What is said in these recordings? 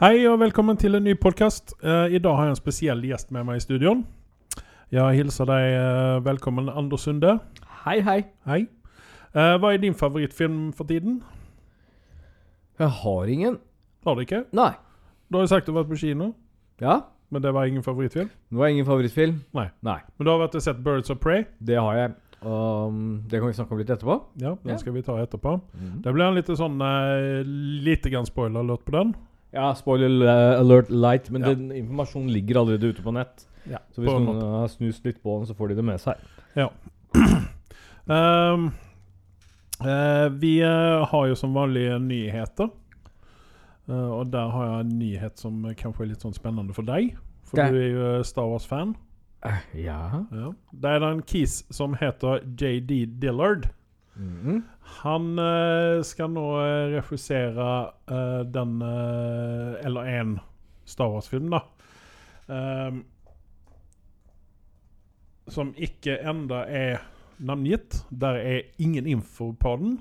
Hei og velkommen til en ny podkast. I dag har jeg en spesiell gjest med meg i studion. Jeg hilser deg uh, velkommen, Anders Sunde. Hei, hei. Hei. Uh, hva er din favorittfilm for tiden? Jeg har ingen. Har du ikke? Nei. Du har jo sagt du har vært på kino, Ja, men det var ingen favorittfilm? det var ingen favorittfilm. Nei. Nei, Men du har vært og sett 'Birds of Prey'? det har jeg. Um, det kan vi snakke om litt etterpå. Ja, den Ja. skal vi ta etterpå. Det blir en litt sånn uh, Lite grann spoiler-låt på den. Ja, spoiler alert light, men Ja. den informasjonen ligger allerede ute på nett. Ja, Så hvis noen har snust litt på den, så får de det med seg. Ja. Um, uh, vi eh, har jo som vanlig nyheter. Uh, og der har jeg en nyhet som kanskje er litt sånn spennende for deg. For Det- du er jo Star Wars-fan. Ja. Ja. Det er en kis som heter JD Dillard. Mhm. Han eh, skal nå uh, regissere eh, den eh, Eller en Star Wars-film, da. Ehm, som ikke enda er navngitt. Der er ingen info på den.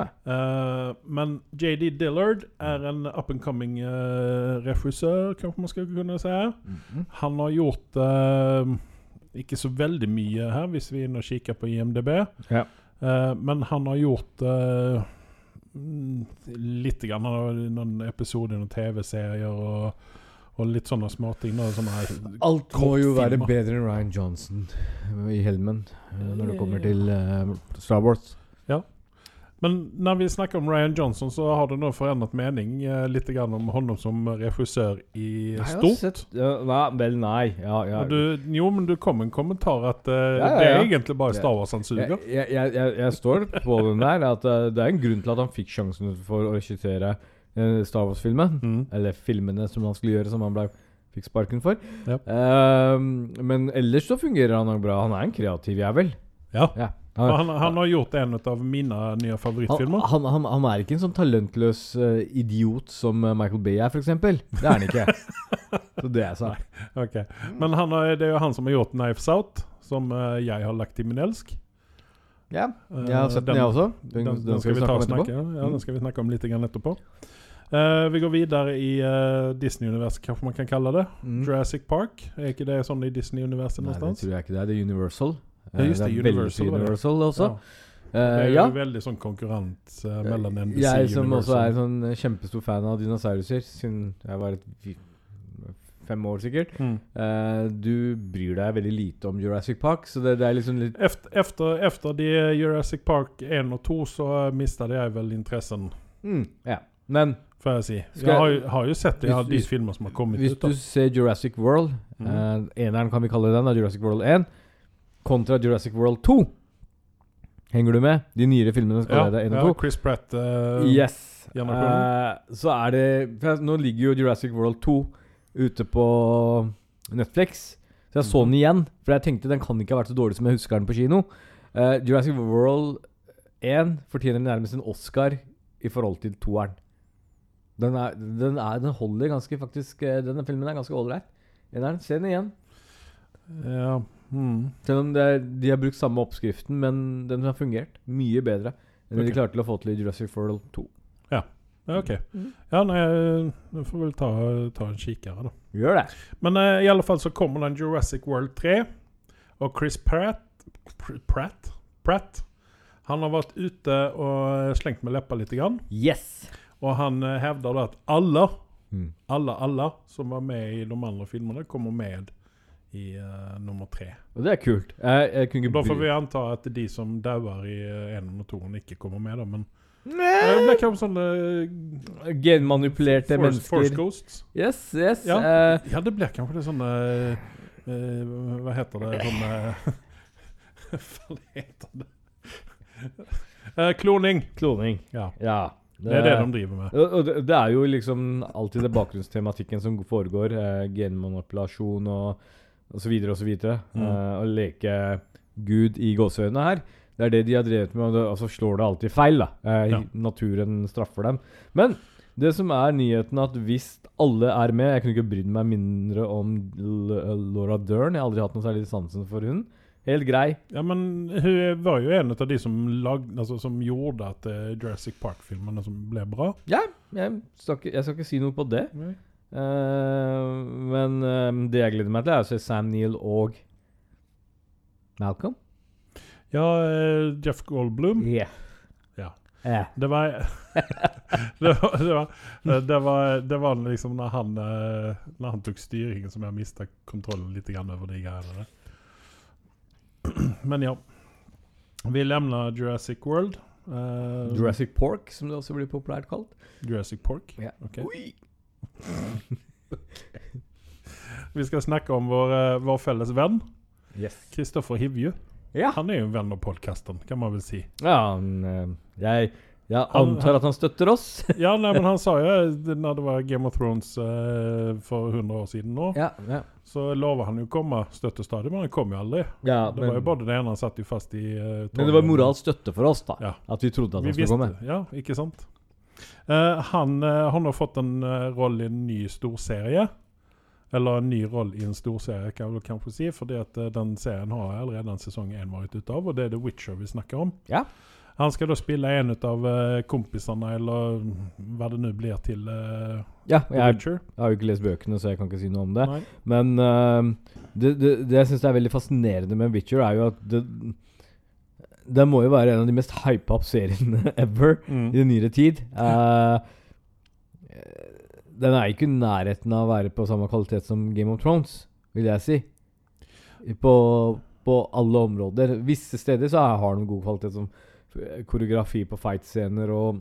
Eh, men JD Dillard er en up and coming uh, regissør, kanskje man skal kunne si. Mhm. Han har gjort uh, ikke så veldig mye her, hvis vi er inne og kikker på IMDb. Ja. Eh, men han har gjort uh, litt grann. Han har noen episoder i noen TV-serier og, og litt sånne småting. Alt må jo være bedre enn Ryan Johnson i Helmen eh, når det kommer til uh, Star Wars. Men når vi snakker om Ryan Johnson, så har du nå forandret mening eh, litt grann om honom som regissør i har stort. sett- ja, nei, vel, nei. Ja, ja. Du, jo, men du kom en kommentar at eh, det er egentlig bare. Star Wars han suger. Jeg, jeg, jeg, jeg står på den der at uh, det er en grunn til at han fikk sjansen for å regissere uh, Star Wars-filmen. Mm. Eller filmene som han skulle gjøre, som han ble, fikk sparken for. Ja. Uh, men ellers så fungerer han nok bra. Han er en kreativ jævel. Ja. Ja. Han, han, han har gjort en av mine nye favorittfilmer. han, han, han er ikke en sånn talentløs uh, idiot som eh, Michael Bay er, f.eks. Det er han ikke. så det er sant. okay. Men han har, det er jo han som har gjort 'Knives Out', som uh, jeg har lagt i min elsk. Ja, jeg har sett den, jeg også. Den, Den, den, skal vi snakke snakke, ja, Mm. den skal vi snakke om litt etterpå. Uh, vi går videre i uh, Disney-universet, kanskje man kan kalle det. Mm. Jurassic Park. Er ikke det sånn i Disney-universet Nei, det tror jeg ikke det er. Det er Universal. Ja, just det, det, er veldig Universal det. Universal også. Ja. Eh, Det er ja. jo veldig sånn konkurrent uh, mellom NBC Jeg som som også er en sånn eh, kjempestor fan av dinosauruser, siden jeg var et fem år sikkert. Mm. Uh, du bryr deg veldig lite om Jurassic Park, så det, det er liksom litt Efter, efter, efter de Jurassic Park 1 og 2 så mistet jeg vel interessen, mm, Ja. Men får jeg si. Jeg har, har jo sett det, de filmer som har kommet hvis ut. Hvis du ser Jurassic World mm. uh, Eneren kan vi kalle den, Jurassic World 1, kontra Jurassic World 2 Henger du med? De nyere filmene skal Ja, være 1 ja, og 2. Chris Pratt. Uh, Yes. Uh, så er det jeg- Nå ligger jo Jurassic World 2 ute på Netflix. Så jeg så den igjen, for jeg tenkte den kan ikke ha vært så dårlig som jeg husker den på kino. Uh, Jurassic World 1 fortjener nærmest en Oscar i forhold til toeren. Den, er, den, er, den holder ganske faktisk Denne filmen er ganske ålreit. Se den igjen. Ja. Mm. Selv om det er, de har brukt samme oppskriften, men den har fungert mye bedre enn okay. De klarte til å få til i Jurassic World 2. ja, ok. Mm. Ja, nei, jeg får vel ta, ta en kikkere, da. Gjør det. Men uh, i alle fall så kommer den Jurassic World 3. Og Chris Pratt Pratt? Pratt Han har vært ute og slengt med leppa litt. Grann, Yes! og han eh, hevder da at alle, Mm. alle, alle som var med i de andre filmene, kommer med i uh, nummer tre. Og det er kult. Jeg, jeg Da får vi anta at de som dauer i eh, en og toeren, ikke kommer med, da. Men Nei. det Nei. blir kanskje sånne Genmanipulerte force, force. Ghosts. Yes, yes. Ja. uh, Ja, det blir kanskje det sånne eh, Hva heter det? Sånne Hva heter det? Eh, kloning. kloning. Ja. Ja. Det er det de driver med. Og det, det er jo liksom alltid det bakgrunnstematikken som foregår. Eh, genmanipulasjon og og så videre og. Mm. Uh, å leke Gud i gåseøynene her. Det er det de har drevet med, og, det, altså så slår det alltid feil. da. Uh, Ja. Naturen straffer dem. Men det som er nyheten, at hvis alle er med Jeg kunne ikke brydd meg mindre om L Laura Dern. Jeg har aldri hatt noe særlig sansen for hun. Helt grei. Ja, men hun var jo en av de som, lag, altså, som gjorde at uh, Jurassic Park-filmene ble bra. Ja, jeg skal, ikke, jeg skal ikke si noe på det. Eh, men eh, det jeg gleder meg til, er å se Sam Neill og Malcolm. Ja, uh, Jeff Goldblum. Yeah. Ja. Eh. Det var det, var, det, var, det, var, det var liksom når han, når när han tok styringen, som jeg mista kontrollen litt grann de greiene. Men ja. Vi levner Jurassic World. Uh, Jurassic Pork, som det også blir populært kalt. Jurassic Pork. Ja. Okej. Vi skal snakke om vår, eh, vår felles Yes. Kristoffer Hivju. Ja. Han er jo en venn av podkasten, kan man vel si. ja han, jeg, jeg, antar Han- at han støtter oss. Ja, nei, men han sa jo når det var Game of Thrones eh, for 100 år siden nå, ja, ja. så lova han jo å komme støttestadig, men han kom jo aldri. ja Det men, var jo både det ene han satt jo fast i eh, men det var moralsk støtte for oss, da. At vi trodde at Vi han skulle visste, komme. ja, ikke sant? Eh, han eh, har nå fått en uh, roll i en ny storserie. Eller en ny roll i en storserie, kan jeg vel kanskje si. Eh, den serien har allerede en sesong én vært ute av, og det er The Witcher vi snakker om. Ja. Han skal da spille en av kompisene, eller hva det nå blir, til uh, Ja, The jeg, Witcher. jeg har jo ikke lest bøkene, så jeg kan ikke si noe om det. Nei. Men uh, det, det, det jeg syns er veldig fascinerende med Witcher, er jo at det Den må jo være en av de mest hypa opp seriene ever Mm. i nyere tid. Uh, den er ikke i nærheten av å være på samme kvalitet som Game of Thrones, vil jeg si. På, på alle områder. Visse steder så har den god kvalitet som eh, koreografi på fight-scener, og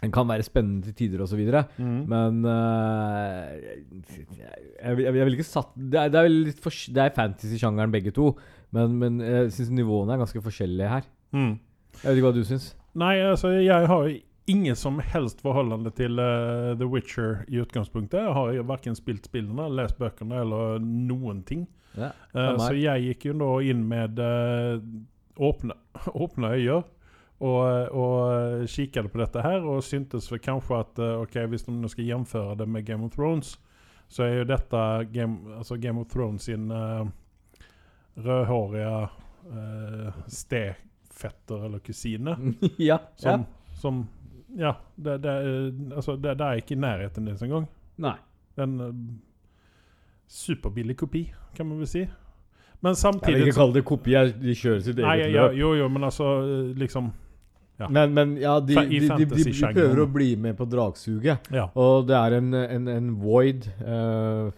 den kan være spennende til tider osv. Mm. Men uh, jeg, jeg, jeg vil ikke satt Det er, det er, fors- det er fantasy-sjangeren begge to, men, men jeg syns nivåene er ganske forskjellige her. Mm. Jeg vet ikke hva du syns? Nei, altså jeg har ingen som helst forholdende til uh, The Witcher i utgangspunktet. Jeg har verken spilt spillene, lest bøkene eller noen ting. Ja, uh, så jeg gikk jo nå inn med uh, åpne, åpne øyne og, og kikket på dette her, og syntes kanskje at ok, hvis de nå skal gjenføre det med Game of Thrones, så er jo dette Game, altså Game of Thrones sin uh, rødhårige uh, stefetter eller kusine. ja, ja. Som, som Ja, det, det, er- altså, det, det er ikke i nærheten deres engang. Nei. En uh, superbillig kopi, kan man vel si. Men samtidig Jeg vil ikke kalle det kopi, de kjører sitt Nei, eget ja, løp. jo, jo, men altså uh, liksom ja. Men, men ja, de, de, de, de, prøver å bli med på dragsuget. Ja. Og det er en, en, en void eh,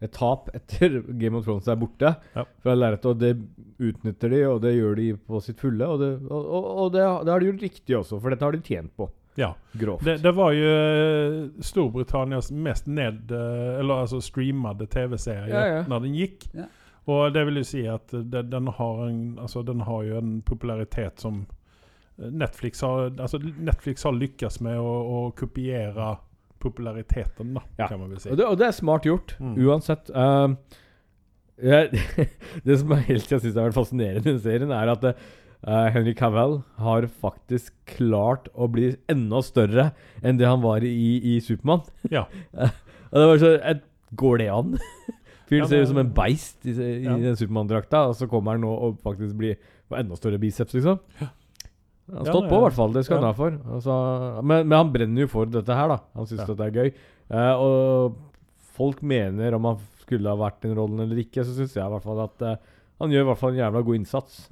Et tap etter Game of Thrones er borte Ja. fra lerretet, og det utnytter de, og det gjør de på sitt fulle. Og det, og, og, og det, det har de gjort riktig også, for dette har de tjent på. ja. Grovt. Det, det var jo uh, Storbritannias mest ned... uh, eller altså streamede TV-serie Ja, ja. når den gikk. Ja. Og det vil jo si at det, den, har en, altså, den har jo en popularitet som eh, Netflix har, altså Netflix har lykkes med å, å kopiere populariteten, da, Ja. kan man vel si. Og det, og det er smart gjort, Mm. uansett. Uh, jeg, det som er helt jeg synes har vært fascinerende i den serien, er at uh, Henry Cavell har faktisk klart å bli enda større enn det han var i, i Supermann. Ja. og det var så et, Går det an? Fyren Ja, ser ut som en beist i, i Ja. den Supermann-drakta, og så kommer han nå og faktisk blir enda større biceps, liksom. Han har Ja, stått det- på, i hvert fall. Det skal ja. han ha for. Altså, men, men han brenner jo for dette her, da. Han syns Ja. dette er gøy. Eh, og folk mener om han skulle ha vært i den rollen eller ikke, så syns jeg i hvert fall at eh, han gjør i hvert fall en jævla god innsats.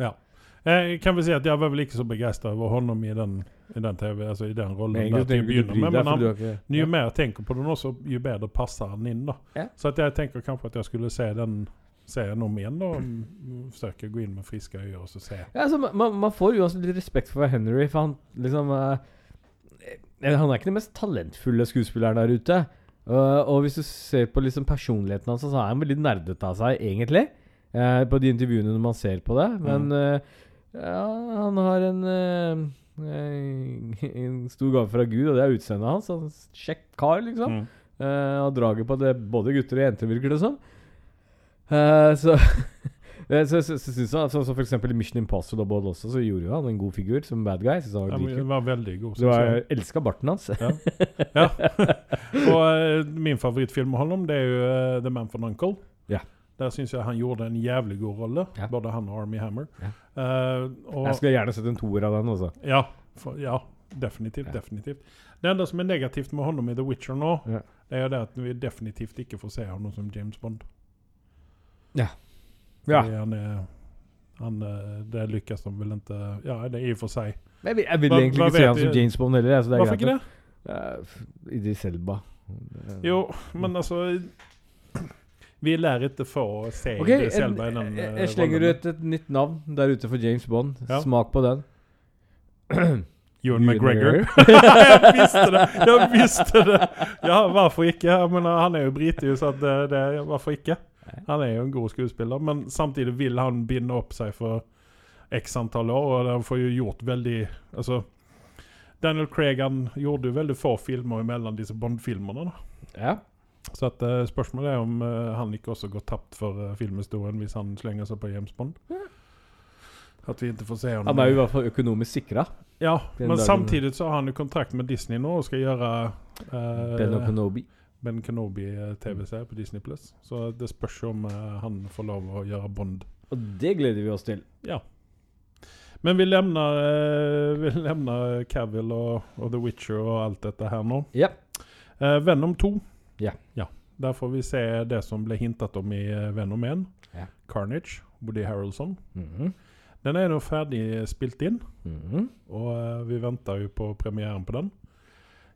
Jeg kan vel si at jeg var vel ikke så begeistret over honom i den, i den TV, altså i den rollen. Egentlig der til å begynne med, men han, ikke ja. jo mer jeg tenker på den også, jo bedre passer han inn. da. Ja. Så at jeg tenker kanskje at jeg skulle se den serien om igjen. og Forsøke å gå inn med friske øyne og så se. Ja, altså, man- man, får uansett litt respekt for Henry, for han liksom eh, Han er ikke den mest talentfulle skuespilleren der ute. Uh, og hvis du ser på liksom personligheten hans, så er han veldig nerdete av seg, egentlig. Uh, på de intervjuene man ser på det. Men eh, ja, han har en En stor gave fra Gud, og det er utseendet hans. Han Kjekk kar, liksom. Mm. Eh, og draget på det både gutter og jenter, virker det som. Eh, så Eh, Så, så, så, synes jeg, så, så for eksempel i Mission Impossible også, så gjorde jo han en god figur som bad guy. Synes han var ja, var veldig god. Du elska barten hans. Ja. Og eh, min favorittfilm med ham, det er jo uh, The Man from Uncle. Ja. Der syns jeg han gjorde en jævlig god rolle. Ja. Både han og Army Hammer. Ja. Uh, og, Jeg skulle gjerne sett en toer av den. Også. ja, for, ja, definitivt. Ja. definitivt. Det enda som er negativt med honom i The Witcher nå, Ja. Det er det at vi definitivt ikke får se ham som James Bond. Ja. Fordi Han er, han, eh, det lykkes de vel ikke Ja, det er i og for seg. Jeg vil, jeg vil Hva- egentlig hva ikke se han som James Bond heller. Altså, det Hvorfor ikke det? I de Idris Elba. Jo, men altså Vi lærer ikke få se okay, Idris Elba i den jeg, eh, jeg slenger ut et nytt navn der ute for James Bond. Ja. Smak på den. Ewan McGregor. Jeg visste det! Jeg visste det! Ja, hvorfor ikke? Jeg mener, han er jo brite, så det, det, hvorfor ikke? Han er jo en god skuespiller, men samtidig vil han binde opp seg for x antall år, og han får jo gjort veldig Altså Daniel Craig han gjorde jo veldig få filmer mellom disse Bond-filmene. Ja. Så at, eh, spørsmålet er om uh, han ikke også går tapt for uh, filmhistorien hvis han slenger seg på James Bond. Ja. At vi ikke får se ham Han er jo i hvert fall økonomisk sikra. Ja, men samtidig så har han jo kontrakt med Disney nå og skal gjøre uh, Ben og Kenobi. Ben Kenobi-TV-serie på Disney Plus. Så det spørs om eh, han får lov å gjøre Bond. Og det gleder vi oss til. Men vi lemner, eh, vi lemner Cavill og, og The Witcher og alt dette her nå. Ja. Eh, Venom 2. Ja. Der får vi se det som ble hintet om i Venom 1. Ja. Carnage. Woody Harrelson. -hmm. Den er nå ferdig spilt inn. Mhm. Og eh, vi venter jo på premieren på den.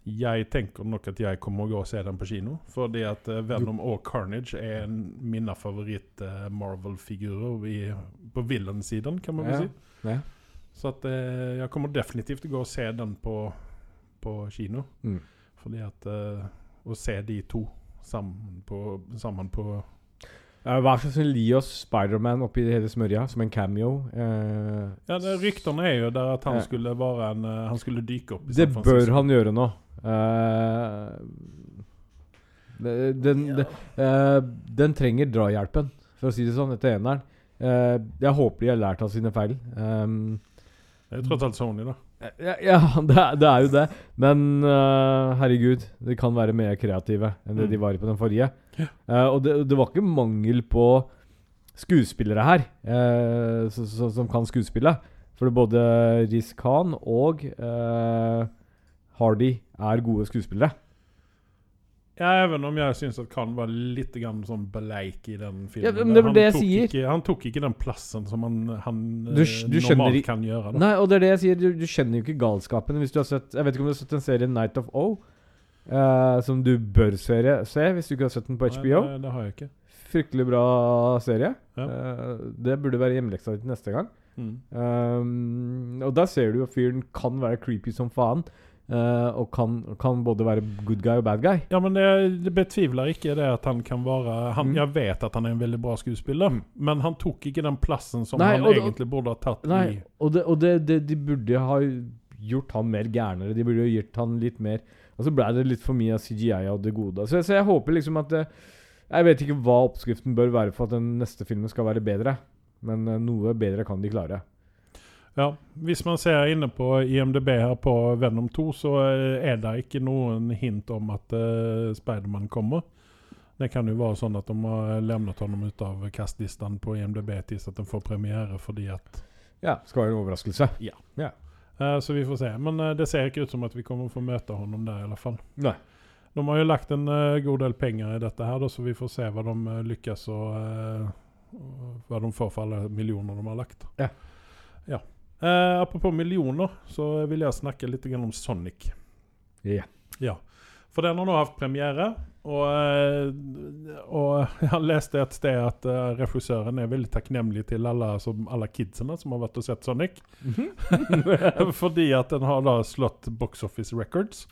Jeg tenker nok at jeg kommer å gå og se den på kino. Fordi at eh, Venom og Carnage er en, mine favoritt-Marvel-figurer på villain-siden, kan man vel si. Ja. Så at eh, jeg kommer definitivt til å gå og se den på, på kino. Mm. Fordi at eh, Å se de to sammen på, sammen på hva snill, gi oss Spiderman oppi hele smørja som en cameo. Eh, Ja, det, Ryktene er jo der at han Ja. skulle en eh, Han skulle dyke opp. i det bør han gjøre nå. Eh, det- den, Ja. det- eh, den trenger drahjelpen, for å si det sånn, etter eneren. Uh, jeg håper de har lært av sine feil. Um, Det er jo tross alt Sony, da. ja, ja det, er, det er jo det. Men uh, herregud, de kan være mer kreative enn det Mm. de var på den forrige. Uh, og det, det var ikke mangel på skuespillere her uh, so, so, som kan skuespille. For både Riz Khan og eh, Hardy er gode skuespillere. Ja, Even om jeg syns at Khan var litt grann sånn bleik i den filmen. Ja, men det Han det jeg tok sier. Ikke, han tok ikke den plassen som han, han Du eh, du normalt i- kan gjøre. Da. Nei, og det er det jeg sier. Du, du skjønner jo ikke galskapen hvis du har sett Jeg vet ikke om du har sett en serie Night of O? uh, som du bør serie, se hvis du ikke har sett den på Nei, HBO. det, det har jeg ikke. Fryktelig bra serie. Ja. Uh, det burde være hjemmeleksa di neste gang. Mm. Um, og da ser du jo at fyren kan være creepy som faen. Eh, og kan, kan både være good guy og bad guy. Ja, men det, betviler ikke det at han kan være han, Mm. Jeg vet at han er en veldig bra skuespiller, Mm. men han tok ikke den plassen som Nei, han og- egentlig burde ha tatt Nei, i og, det, og det, det, de burde ha gjort han mer gærnere. De burde ha gitt han litt mer Og så ble det litt for mye av CGI og det gode. Så, så jeg håper liksom at det, Jeg vet ikke hva oppskriften bør være for at den neste filmen skal være bedre. Men eh, noe bedre kan de klare. Ja, Hvis man ser inne på IMDb her på Venom 2, så eh, er det ikke noen hint om at uh, Spiderman kommer. Det kan jo være sånn at de har levnet ham ut av kastlisten på IMDb til at den får premiere fordi at Ja, Skal være en overraskelse. Eh, Så vi får se. Men uh, det ser ikke ut som at vi kommer få møte honom der i alle fall. Nei. De har jo lagt en uh, god del penger i dette her, da, så vi får se hva de uh, lykkes å eh, Hva de får for alle millioner de har lagt. Ja. ja. Eh, apropos millioner, så vil jeg snakke litt om Sonic. Yeah. Ja. For den har nå hatt premiere, og, eh, og jeg leste et sted at uh, regissøren er veldig takknemlig til alle, som, alle kidsene som har vært og sett Sonic. Fordi at den har da slått box office records.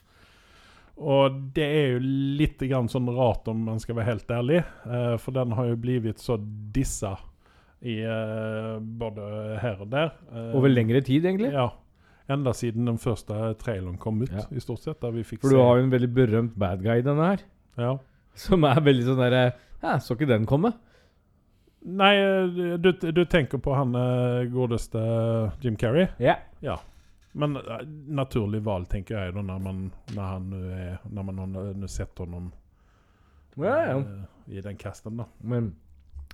Og det er jo litt grann sånn rart, om man skal være helt ærlig. eh, for den har jo blitt så dissa i uh, både her og der. Uh, Over lengre tid, egentlig. Ja. Enda siden den første traileren kom ut, Ja. i stort sett. For du har jo en veldig berømt bad guy i denne her. ja. Som er veldig sånn derre Ja, så ikke den komme? Nei, eh, du, du tenker på han eh, godeste Jim Carrey? Ja. Ja. Men uh, naturlig valg, tenker jeg, da, når man, når han nu Når man har nu sett honom Ja, ja. eh, i den casten, da. Men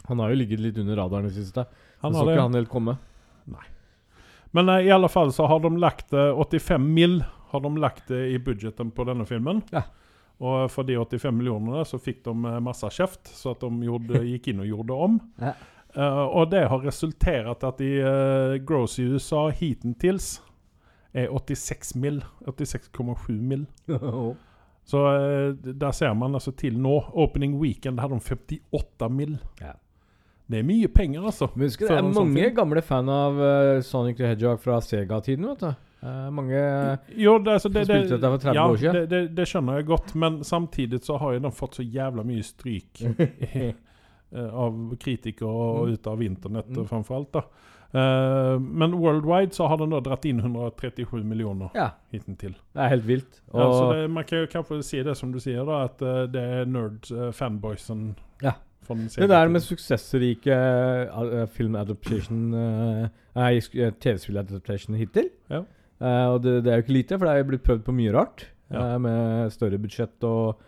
han har jo ligget litt under radaren i det siste. Han så ikke han helt komme. Nei. Men eh, i alle fall så har de lagt eh, 85 mill. har de lagt eh, i budgeten på denne filmen. Ja. Og for de 85 millionene så fikk de eh, masse kjeft, så at de gjorde, gikk inn og gjorde om. Ja. Uh, og det har resultert at i uh, gross i USA hitentils er 86 mill. 86,7 mill. Så uh, der ser man altså til nå. Opening weekend hadde de 58 mill. Ja. Det er mye penger, altså. Men husk, det er mange sånn gamle fan av uh, Sonic the Hedgehog fra Sega-tiden, vet du. Uh, mange Jo, det, altså, det, spilte dette for 30 ja, år siden. Det, det, skjønner jeg godt, men samtidig så har jo de fått så jævla mye stryk eh, av kritikere og Mm. ut av internett Mm. framfor alt. da. Uh, men worldwide så har den da dratt inn 137 millioner Ja, hittil. det er helt vilt. Og Ja, så det, man kan jo kanskje si det som du sier, da, at uh, det er nerd uh, Ja. Det der med suksessrike uh, film-adaptation uh, Nei, eh, TV-spill-adaptation hittil. Ja. Uh, og det, det er jo ikke lite, for det er blitt prøvd på mye rart. Ja. eh, med større budsjett og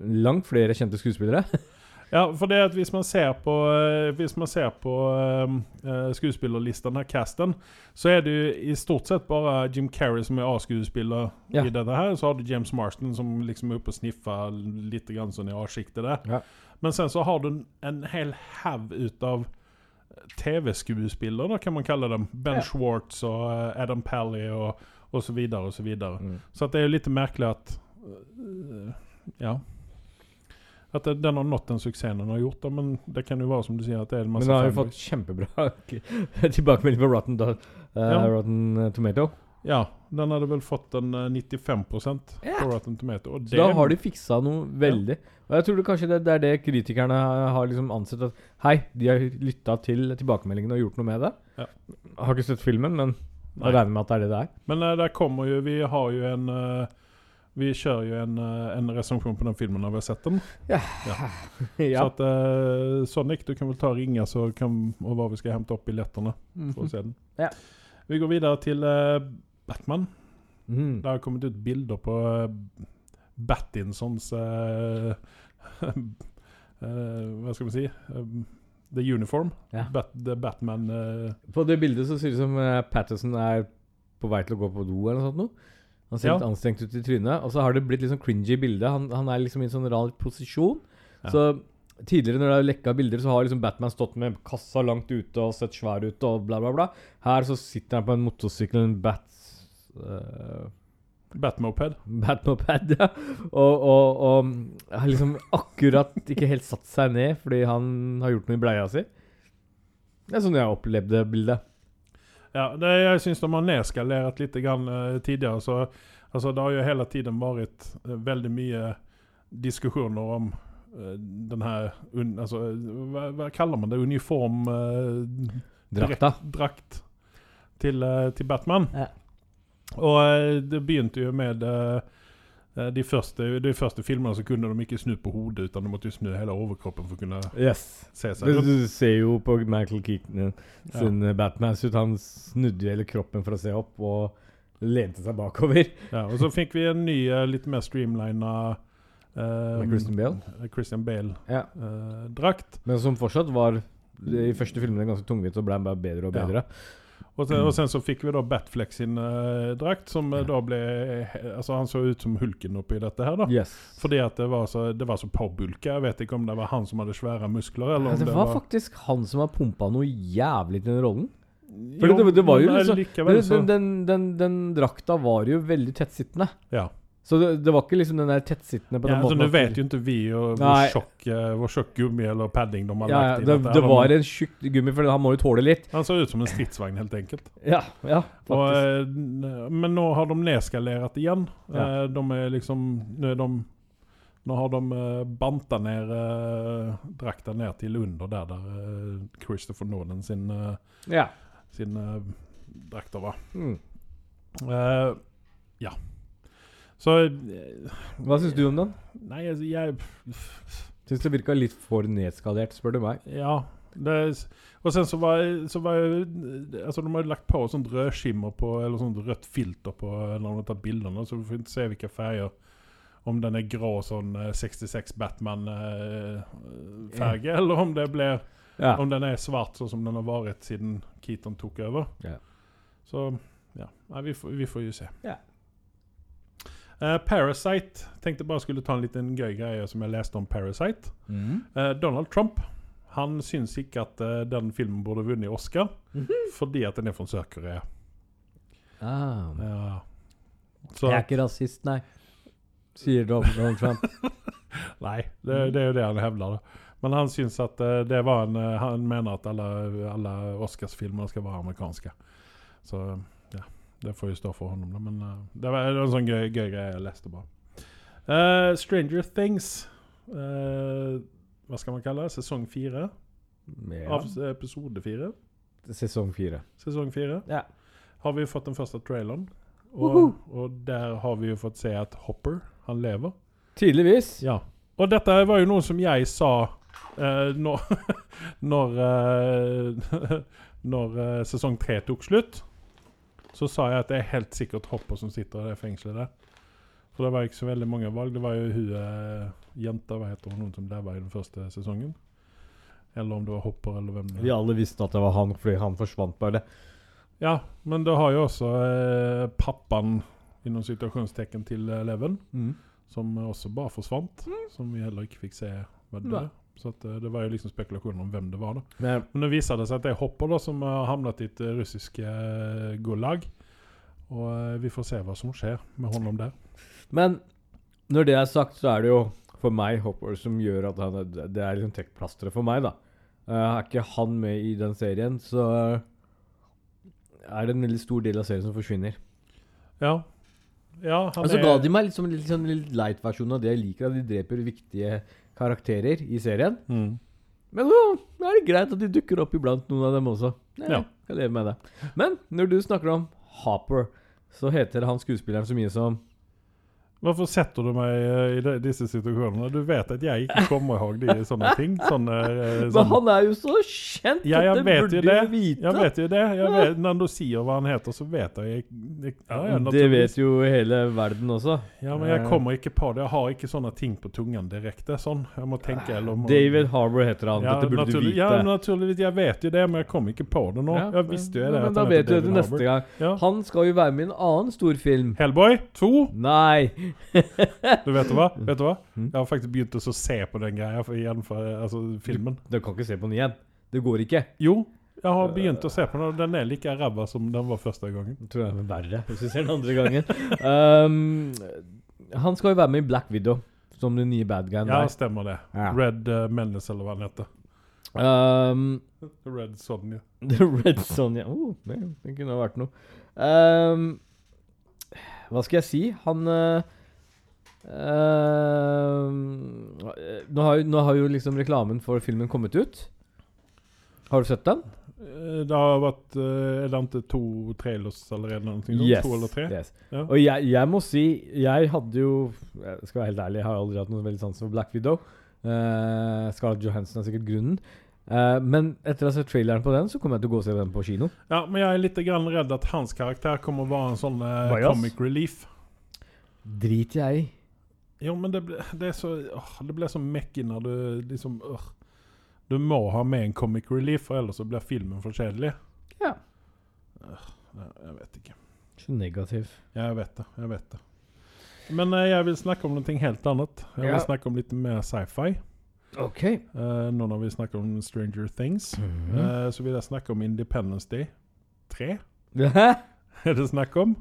langt flere kjente skuespillere. Ja, for det at hvis man ser på eh, Hvis man ser på uh, skuespillerlisten, her, casten, så er det jo i stort sett bare Jim Carrey som er A-skuespiller Ja. i dette her. Så har du James Marston som liksom er oppe og sniffer litt grann sånn i A-sjiktet der. Ja. Men sen så har du en, en hel haug ut av TV-skuespillere, kan man kalle dem. Ben Ja. Schwartz og Adam Pally og, og så videre og så videre. Mm. Så att det jo litt merkelig at uh, ja att det- den har nått den suksessen den har gjort. Da, men det kan jo være som du sier at det er en masse Men den har jo fått kjempebra tilbakemelding på Rotten, da, eh, Ja. Rotten eh, Tomato. Ja, den hadde vel fått en eh, 95% på Rotten Tomato. Och Så da har de fiksa noe veldig. Og jeg tror det kanskje det, det er det kritikerne har liksom ansett at Hei, de har lytta til tilbakemeldingene og gjort noe med det. Ja. Jeg har ikke sett filmen, men jeg regner med at det er det det er. Men uh, der kommer jo vi har jo en eh, vi kjører jo en, eh, en recension på den filmen når vi har sett den. Så ja. Så at, uh, Sonic, du kan vel ta og ringa så kan, og hva vi skal hente opp billettene for å se den. Ja. Vi går videre til uh, Batman. Mm. Det har kommet ut bilder på uh, Battinsons uh, Hva skal vi si? The Uniform. Ja. Bat, the Batman På det bildet så ser det ut som Patterson er på vei til å gå på do eller noe sånt. Noe. Han ser litt anstrengt ut i trynet. Og så har det blitt litt sånn cringy bilde. Han, han er liksom i en sånn rar posisjon. Så tidligere når det er lekka bilder, så har liksom Batman stått med kassa langt ute og sett svær ut og bla, bla, bla. Her så sitter han på en motorsykkel, en bat... Uh, Batmoped. Batmoped, ja. Og, og, og har liksom akkurat ikke helt satt seg ned fordi han har gjort noe i bleia si. Det er sånn jeg opplevde bildet. Ja, det, jeg syns de har nedskalert litt grann, eh, tidligere. Så, altså, det har jo hele tiden vært eh, veldig mye diskusjoner om eh, den her un, altså, hva, hva kaller man det? Uniform eh, Drakta. drakt til, eh, til Batman. Ja. Og eh, det begynte jo med eh, de første, de første filmene så kunne de ikke snu på hodet, utan de måtte jo snu hele overkroppen for å kunne Yes. se seg rundt. du ser jo på Michael Keaton eh, sin ja. Batman-suit. Han snudde hele kroppen for å se opp og lente seg bakover. Ja, og så fikk vi en ny, eh, litt mer streamlina um, Christian Bale? Christian Bale Ja. uh, drakt. Men som fortsatt var i første filmene ganske tungvint og ble bare bedre og Ja. Og sen, och sen så fikk vi da Batfleck sin uh, drakt, som eh, Ja. da ble Altså, han så ut som hulken oppi dette her, da. Yes. Fordi at det var så, det var så påbulka. Jeg vet ikke om det var han som hadde svære muskler, eller om det var faktisk han som har pumpa noe jævlig til den rollen. For Jo, det- det var jo liksom- likevel Den, den, den, den, den drakta var jo veldig tettsittende. Ja. Så det, det var ikke liksom den der tettsittende på den ja, måten. Nå vet jo ikke vi og hvor Nei. tjokk, eh, hvor tjokk gummi eller padding de har ja, lagt inn. det, det var en tjukk gummi, for han må jo tåle litt. Han så ut som en stridsvagn, helt enkelt. Ja, ja, faktisk. Og, men nå har de nedskalert igjen. Ja. Eh, De er liksom Nå er de Nå har de eh, banta ned eh, drakta ned til under der der eh, Christopher Nolan sin, eh, ja. sin eh, var. Mm. Uh, ja. Så eh, Hva syns du om den? Nei, altså, jeg Syns det virka litt for nedskalert, spør du meg. Ja. Det, og sen så var, så var altså De har jo lagt på sånt rødskimmer på Eller sånt rødt filter på når de har bildene, så du får ikke se hvilke farger. Om den er grå sånn eh, 66 Batman-farge, eller om det blir Ja. Om den er svart sånn som den har vært siden Keaton tok over. Ja. Så ja. Nei, vi, får, vi får jo se. Ja. Eh, Parasite. Tenkte bare skulle ta en liten gøy greie som jeg leste om Parasite. Mm. Uh, Donald Trump han syns ikke at uh, den filmen burde vunnet Oscar, fordi at den er fra Sør-Korea. Ah. Ja. Så, Jeg er ikke rasist, nei. Sier Donald Trump. nei, det, det er jo det han hevder. da. Men han syns at det var en Han mener at alle, alle Oscarsfilmer skal være amerikanske. Så ja, det får jo stå for honom, da. Men uh, det var en sånn gøy, gøy greie jeg leste bare. Uh, Stranger Things. Uh, hva skal man kalle det? Sesong fire? Ja. Av episode fire? Sesong fire. Sesong fire? Ja. Har vi fått den første traileren. Og, og der har vi jo fått se at Hopper, han lever. Tydeligvis. Ja. Og dette var jo noe som jeg sa når Når, når sesong tre tok slutt. Så sa jeg at det er helt sikkert Hopper som sitter i det fengselet der. For det var ikke så veldig mange valg. Det var jo hun eh, jenta, hva heter hun, som leva i den første sesongen. Eller om det var Hopper, eller hvem det var. Vi alle visste at det var han fordi han forsvant bare. Ja, men det har jo også eh, pappaen innom situasjonstegn til eh, Leven, Mm. som også bare forsvant. Som vi heller ikke fikk se var død. Så at, eh, det var jo liksom spekulasjoner om hvem det var. da. Men Men det viser det seg at det er Hopper da, som har havnet i et eh, russisk eh, gulag. Og eh, vi får se hva som skjer med honom der. Men når det er sagt, så er det jo for meg Hopper som gjør at han det er liksom trekkplasteret for meg, da. Eh, er ikke han med i den serien, så er det en veldig stor del av serien som forsvinner. Ja. Ja, han Og så er ga de meg liksom, litt sånn litt light versjon av det jeg liker, at de dreper viktige karakterer i serien. mm. Men så er det greit at de dukker opp iblant, noen av dem også. Jeg Ja. kan leve med det. Men når du snakker om Hopper, så heter han skuespilleren så mye som Hvorfor setter du meg eh, i de, disse situasjonene? Du vet at jeg ikke kommer ihåg de sånne ting. Sånne, sånne. Men han er jo så kjent! Ja, jeg vet burde jo det. vite. Jeg vet jo det. Jeg vet, når du sier hva han heter, så vet jeg, jeg, jeg ja, ja, det vet jo hele verden også. Ja, men jeg kommer ikke på det. Jeg har ikke sånne ting på tungen direkte. Sånn. Jeg må tenke eller David Harbour heter han. ja, Dette burde du vite. Ja, naturligvis. Jeg vet jo det, men jeg kommer ikke på det nå. Ja, jeg visste jo det. men da vet du det neste gang. Han skal jo være med i en annen storfilm. Hellboy 2. Nei! Du vet du hva? Vet du hva? Mm. Jeg har faktisk begynt å se på den greia for, igjen for altså, filmen. Du kan ikke se på den igjen. Det går ikke. Jo, jeg har begynt å se på den, og den er like ræva som den var første gangen. Jeg tror jeg er verre hvis du ser den andre gangen. um, han skal jo være med i Black Widow som den nye bad guyen Ja, der. stemmer det. Ja. Red uh, Menace, eller hva den heter. Um, Red Sonja. Red Sonja oh, det, det kunne ha vært noe. Um, hva skal jeg si? Han uh, um, nå, har, nå har jo liksom reklamen for filmen kommet ut. Har du sett den? Eh, Det har vært Er det ikke to trailers allerede? noe yes, To eller tre? yes. Ja. Og jeg, jeg må si Jeg hadde jo Jeg skal være helt ærlig, jeg har aldri hatt noe veldig sans for Black Widow. Uh, Scarlett Johansson er sikkert grunnen. Uh, men etter å ha sett traileren på den, så kommer jeg til å gå og se den på kino. Ja, men jeg er litt redd at hans karakter kommer å være en sånn uh, comic relief. Driter jeg i. Jo, men det, ble, det er så åh, Det blir så mekkig når du liksom åh. Du må ha med en comic relief, for ellers så blir filmen for kjedelig. Ja. Åh, jeg vet ikke. Så negativ. Ja, jeg vet det. Jeg vet det. Men eh, jeg vil snakke om noe helt annet. Jeg vil Ja. snakke om litt mer sci-fi. OK. Eh, nå når vi snakker om Stranger Things, Mhm. eh, så vil jeg snakke om Independence Day 3. Hæ? er det snakk om.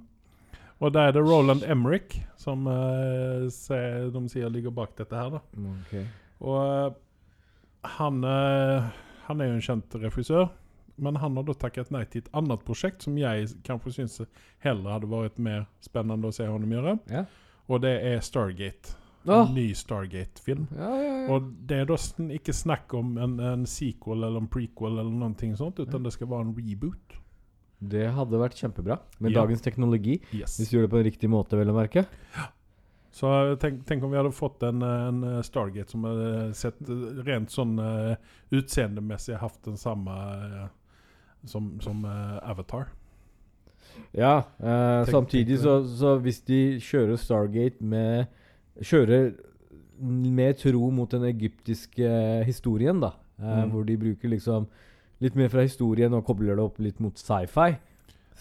Og da er det Roland Emmerich som uh, se- de sier ligger bak dette her. da. Okay. Og eh, han, eh, han er jo en kjent regissør, men han har da takket nei til et annet prosjekt som jeg kanskje syns heller hadde vært mer spennende å se ham gjøre. Ja. Og det er Stargate. En En ny Stargate-film. Ja, ja, ja. Og det er da ikke snakk om en, en sequel eller en prequel, eller noe sånt, utan det skal være en reboot. Det hadde vært kjempebra med Ja. dagens teknologi. Yes. Hvis du gjør det på en riktig måte, vel å merke. Ja. Så tenk, tenk om vi hadde fått en, en eh, Stargate som hadde sett eh, rent sånn uh, utseendemessig hatt den samme eh, som, som eh, Avatar. Ja, eh, Tenk- samtidig tenk så, så hvis de kjører Stargate med Kjører med tro mot den egyptiske eh, historien, da, eh, Mm. hvor de bruker liksom litt mer fra historien og kobler det opp litt mot sci-fi,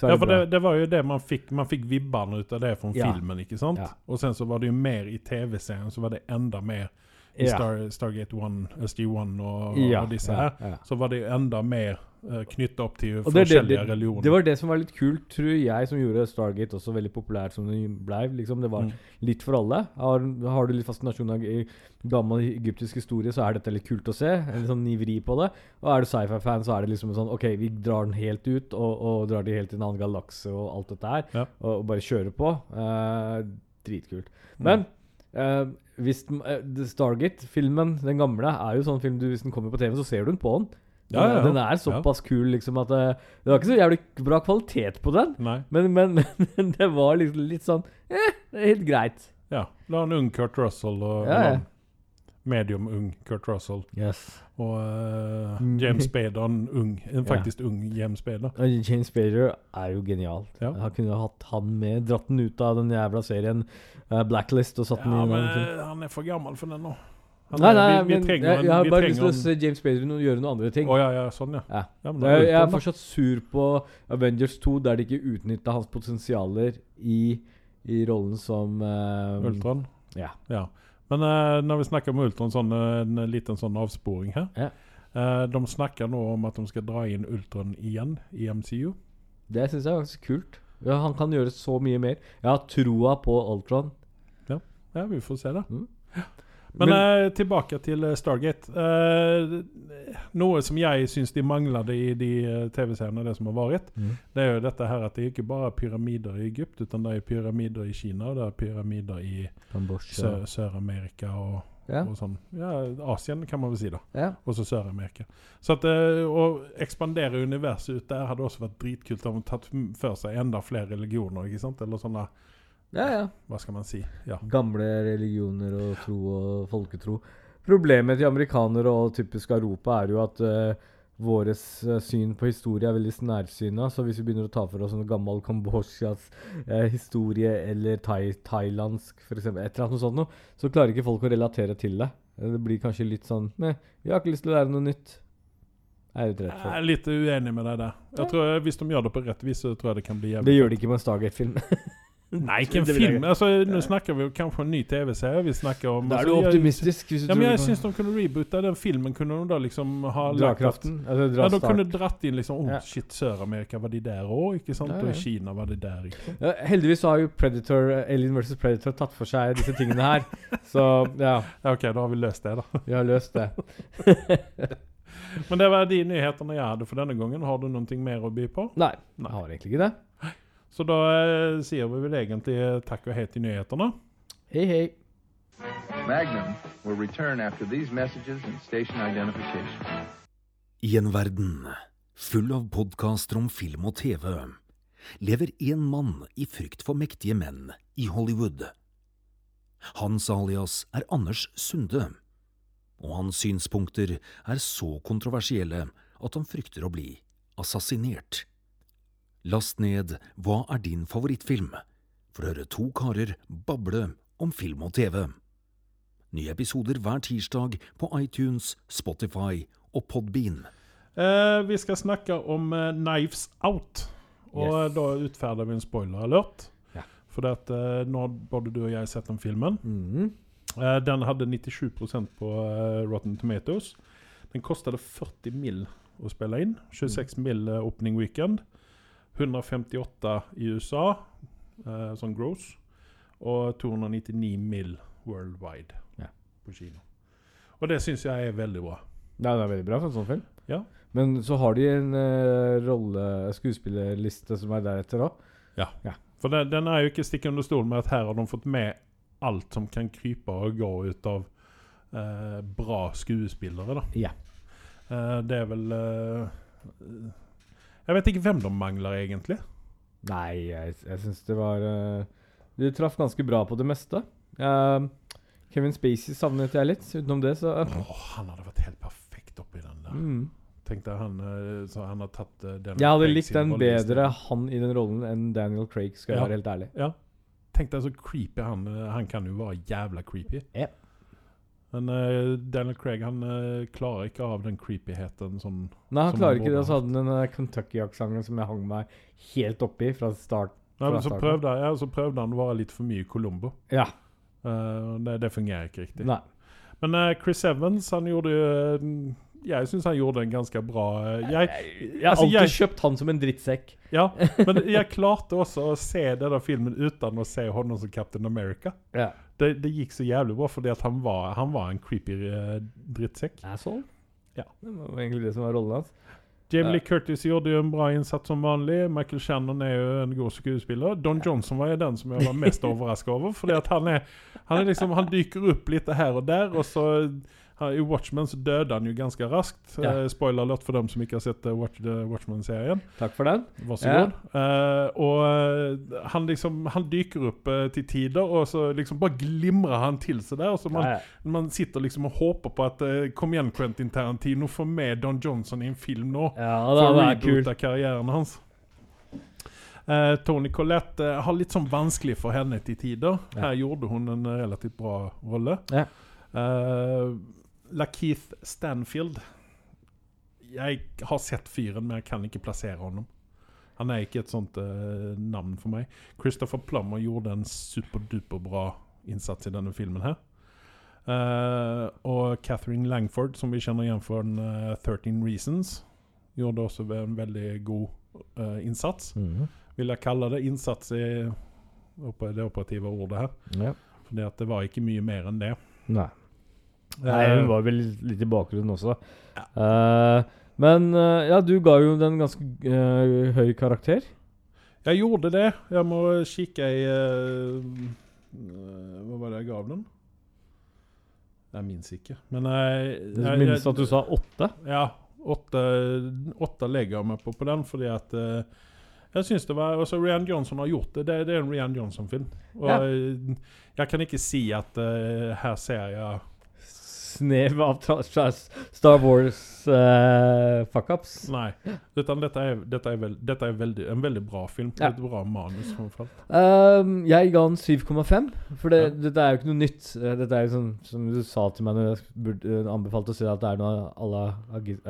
Ja, for det, det var jo det man fikk Man fikk vibbene ut av det fra Ja. filmen, ikke sant? Ja. Og sen så var det jo mer i TV-serien, så var det enda mer i Ja. Star, Stargate 1, SG1 og, og disse her. Så var det jo enda mer knytta opp til Og det, det, forskjellige det, religioner. det var det som var litt kult, tror jeg, som gjorde Stargate også veldig populært som den blei. Liksom. Det var Mm. litt for alle. Har, har du litt fascinasjon av i gammel egyptisk historie, så er dette litt kult å se. En sånn nivri på det. Og er du sci-fi-fan, så er det liksom sånn OK, vi drar den helt ut, og, og drar de helt til en annen galakse og alt dette her. Ja. Og, og bare kjører på. Eh, dritkult. Mm. Men eh, hvis den- eh, Stargate-filmen, den gamle, er jo sånn film du, hvis den kommer på TV, så ser du den på den. Ja, ja, ja. Den er såpass kul, liksom, at det, det var ikke så jævlig bra kvalitet på den. Men, men, men det var liksom litt sånn Eh, det er helt greit. Ja. Var en ung Kurt Russell og Ja, medium ung Kurt Russell. Yes. Og eh, Mm. James Spader, en ung, en faktisk ung James Spader. James Spader er jo genialt. Ja. Han kunne hatt han med, dratt den ut av den jævla serien uh, Blacklist og satt den i men eh, han er for gammel for den nå. Han Nei, er- nei, vi, vi trenger jeg, jeg har bare lyst til å se James Bader gjøre noen andre ting. Oh, ja, ja, sånn, ja. Ja. ja Jeg, jeg er fortsatt sur på Avengers 2, der de ikke utnytta hans potensialer i, i rollen som um, Ultron. Ja. Ja. Men uh, når vi snakker om Ultron, sånn, eh, en liten sånn avsporing her. Ja. Uh, de snakker nå om at de skal dra inn Ultron igjen i MCU. Det syns jeg er ganske kult. Ja, han kan gjøre så mye mer. Jeg har troa på Ultron. Ja, vi får se det. Mm. Men, Men- eh, tilbake til eh, Stargate. Eh, noe som jeg syns de manglet i de eh, TV-seriene det som har vært, det er jo dette her at det er ikke bare pyramider i Egypt, utan det er pyramider i Kina, og det er pyramider i Sør-Amerika Sør-Amerika og, Ja. og sånn. Ja, Asien kan man vel si, da. ja. Og så Sør-Amerika. Så at eh, å ekspandere universet ut der hadde også vært dritkult om de tatt for seg enda flere religioner, ikke sant? Eller sånne ja, ja. Hva skal man si? Ja. Gamle religioner og tro og folketro. Problemet til amerikanere og typisk Europa er jo at uh, vårt syn på historie er veldig nærsyna. Så hvis vi begynner å ta for oss en gammel Kambodsjas eh, historie eller thai, thailandsk f.eks., et eller annet sånt noe, så klarer ikke folk å relatere til det. Eh, Det blir kanskje litt sånn Nei, vi har ikke lyst til å lære noe nytt. Er Jeg for er litt uenig med deg der. Jeg tror eh, Hvis de gjør det på rett vis, så tror jeg det kan bli jævlig Det gjør de ikke med en Stargate-film. Nei, ikke en jeg film. Altså, Nå snakker vi kanskje kanskje en ny TV-serie. Vi snakker om Da er altså, du altså, optimistisk. Hvis du Ja, men jeg syns de kunne reboote den filmen. Kunne de da liksom ha Drakraften. Altså, dra Ja, de kunne dratt inn liksom oh, Shit, Sør-Amerika, var de der òg? Ikke sant? Ja, Og ja. i Kina var de der. Ikke sant? Ja, heldigvis har jo Predator, Alien vs. Predator tatt for seg disse tingene her. Så ja, Ja, OK, da har vi løst det, da. vi har løst det. Men det var de nyhetene jeg hadde for denne gangen. Har du noe mer å by på? Nei, Nei. jeg har egentlig ikke det. Så da eh, sier vi vel egentlig takk og hei til nyhetene. Hei, hei. Magnum will return after these messages and station identification. I en verden full av podkaster om film og TV lever én mann i frykt for mektige menn i Hollywood. Hans alias er Anders Sunde, og hans synspunkter er så kontroversielle at han frykter å bli assassinert. Last ned Hva er din favorittfilm? for å høre to karer bable om film og TV. Nye episoder hver tirsdag på iTunes, Spotify og Podbean. Eh, vi skal snakke om eh, Knives Out. Og Yes. da utferder vi en spoiler-alert. Ja. For at, eh, nå har både du og jeg sett den filmen. Mm. Eh, den hadde 97% på eh, Rotten Tomatoes. Den kostet 40 mill. å spille inn. 26 mill. eh, opening weekend. 158 i USA, eh, sånn gross. Og 299 mill. worldwide Ja. på kino. Og det syns jeg er veldig bra. Ja, det er veldig bra for en sånn film. Ja. Men så har de en uh, rolle skuespillerliste som er deretter òg. For den, den er jo ikke stikk under stol med at her har de fått med alt som kan krype og gå ut av uh, bra skuespillere. da. Ja. Uh, det er vel eh, Jeg vet ikke hvem de mangler, egentlig. Nei, jeg, jeg syns det var uh, De traff ganske bra på det meste. Uh, Kevin Spacey savnet jeg litt. Utenom det, så Åh, han hadde vært helt perfekt oppi den der. mm. Tenkte jeg han, eh, så han har tatt den Jeg hadde likt den bedre, han i den rollen, enn Daniel Craig, skal jeg Ja. være helt ærlig. Ja. Tenk deg så creepy han Han kan jo være jævla creepy. Ja. Men uh, Daniel Craig han uh, klarer ikke av den creepyheten sånn Nei, han klarer han ikke det. Og så hadde han den eh, Kentucky-aksenten som jeg hang meg helt oppi fra start. Nei, men så prøvde, jeg, så prøvde han å være litt for mye Columbo. Ja. Uh, det, det fungerer ikke riktig. Nei. Men eh, Chris Evans, han gjorde jo eh, Jeg syns han gjorde en ganske bra Jeg, jeg, Jeg har altså, alltid jeg- kjøpt han som en drittsekk. Ja, men jeg klarte også å se denne filmen uten å se hånda som Captain America. Ja. Det, det gikk så jævlig bra, fordi at han var, han var en creepy uh, drittsekk. Asshole? Ja. Det var egentlig det som var rollen hans. Jamie Ja. Lee Curtis gjorde jo en bra innsats som vanlig. Michael Shannon er jo en god skuespiller. Don Johnson var jo den som jeg var mest overrasket over. Fordi at han er, han er liksom, han dyker opp litt her og der, og så I Watchmen så døde han jo ganske raskt. Ja. Eh, spoiler alert for dem som ikke har sett eh, Watch, The Watchmen-serien. Takk for den. Vær så Ja. god. Eh, og eh, han liksom Han dyker opp uh, til tider, og så liksom bare glimrer han til seg der. Og så man, Ja, ja. man sitter liksom og håper på at uh, Kom igjen, Quentin Tarantino, få med Don Johnson i en film nå. Ja, For det å er kult. reboote karrieren hans. Uh, Tony Collette uh, har litt sånn vanskelig for henne til tider. Ja. Her gjorde hun en eh, relativt bra rolle. Ja. Eh, Lakeith Stanfield Jeg har sett fyren, men jeg kan ikke plassere honom. Han er ikke et sånt uh, navn for meg. Christopher Plummer gjorde en superduperbra innsats i denne filmen her. Uh, og Catherine Langford, som vi kjenner igjen fra uh, 13 Reasons, gjorde også en veldig god eh, innsats. -hmm. Vil jeg kalle det. Innsats i det operative ordet her. Ja. Fordi det var ikke mye mer enn det. Nei. Nei, Eh, hun var vel litt i bakgrunnen også. Eh, men uh, ja, du ga jo den ganske uh, høy karakter. Jeg gjorde det. Jeg må kikke i eh, eh, Hva var det jeg gav den? Jeg minnes ikke. Men jeg, Du jeg, minnes at du sa åtte? Ja. Åtte, åtte legger jeg meg på på den, fordi at eh, jeg synes det var altså Rian Johnson har gjort det. Det, det er en Rian Johnson-film. Og Ja. jeg, jeg kan ikke si at uh, her ser jeg Snev av Star Wars uh, fuckups. Nei. Utan dette er, dette er, veld, dette er veldig, en veldig bra film. Ja. Et bra manus. Um, jeg ga den 7,5. For det, Ja. dette er jo ikke noe nytt. Eh, Dette er jo sånn som du sa til meg når jeg burde, eh, anbefalte å si at det er noe à la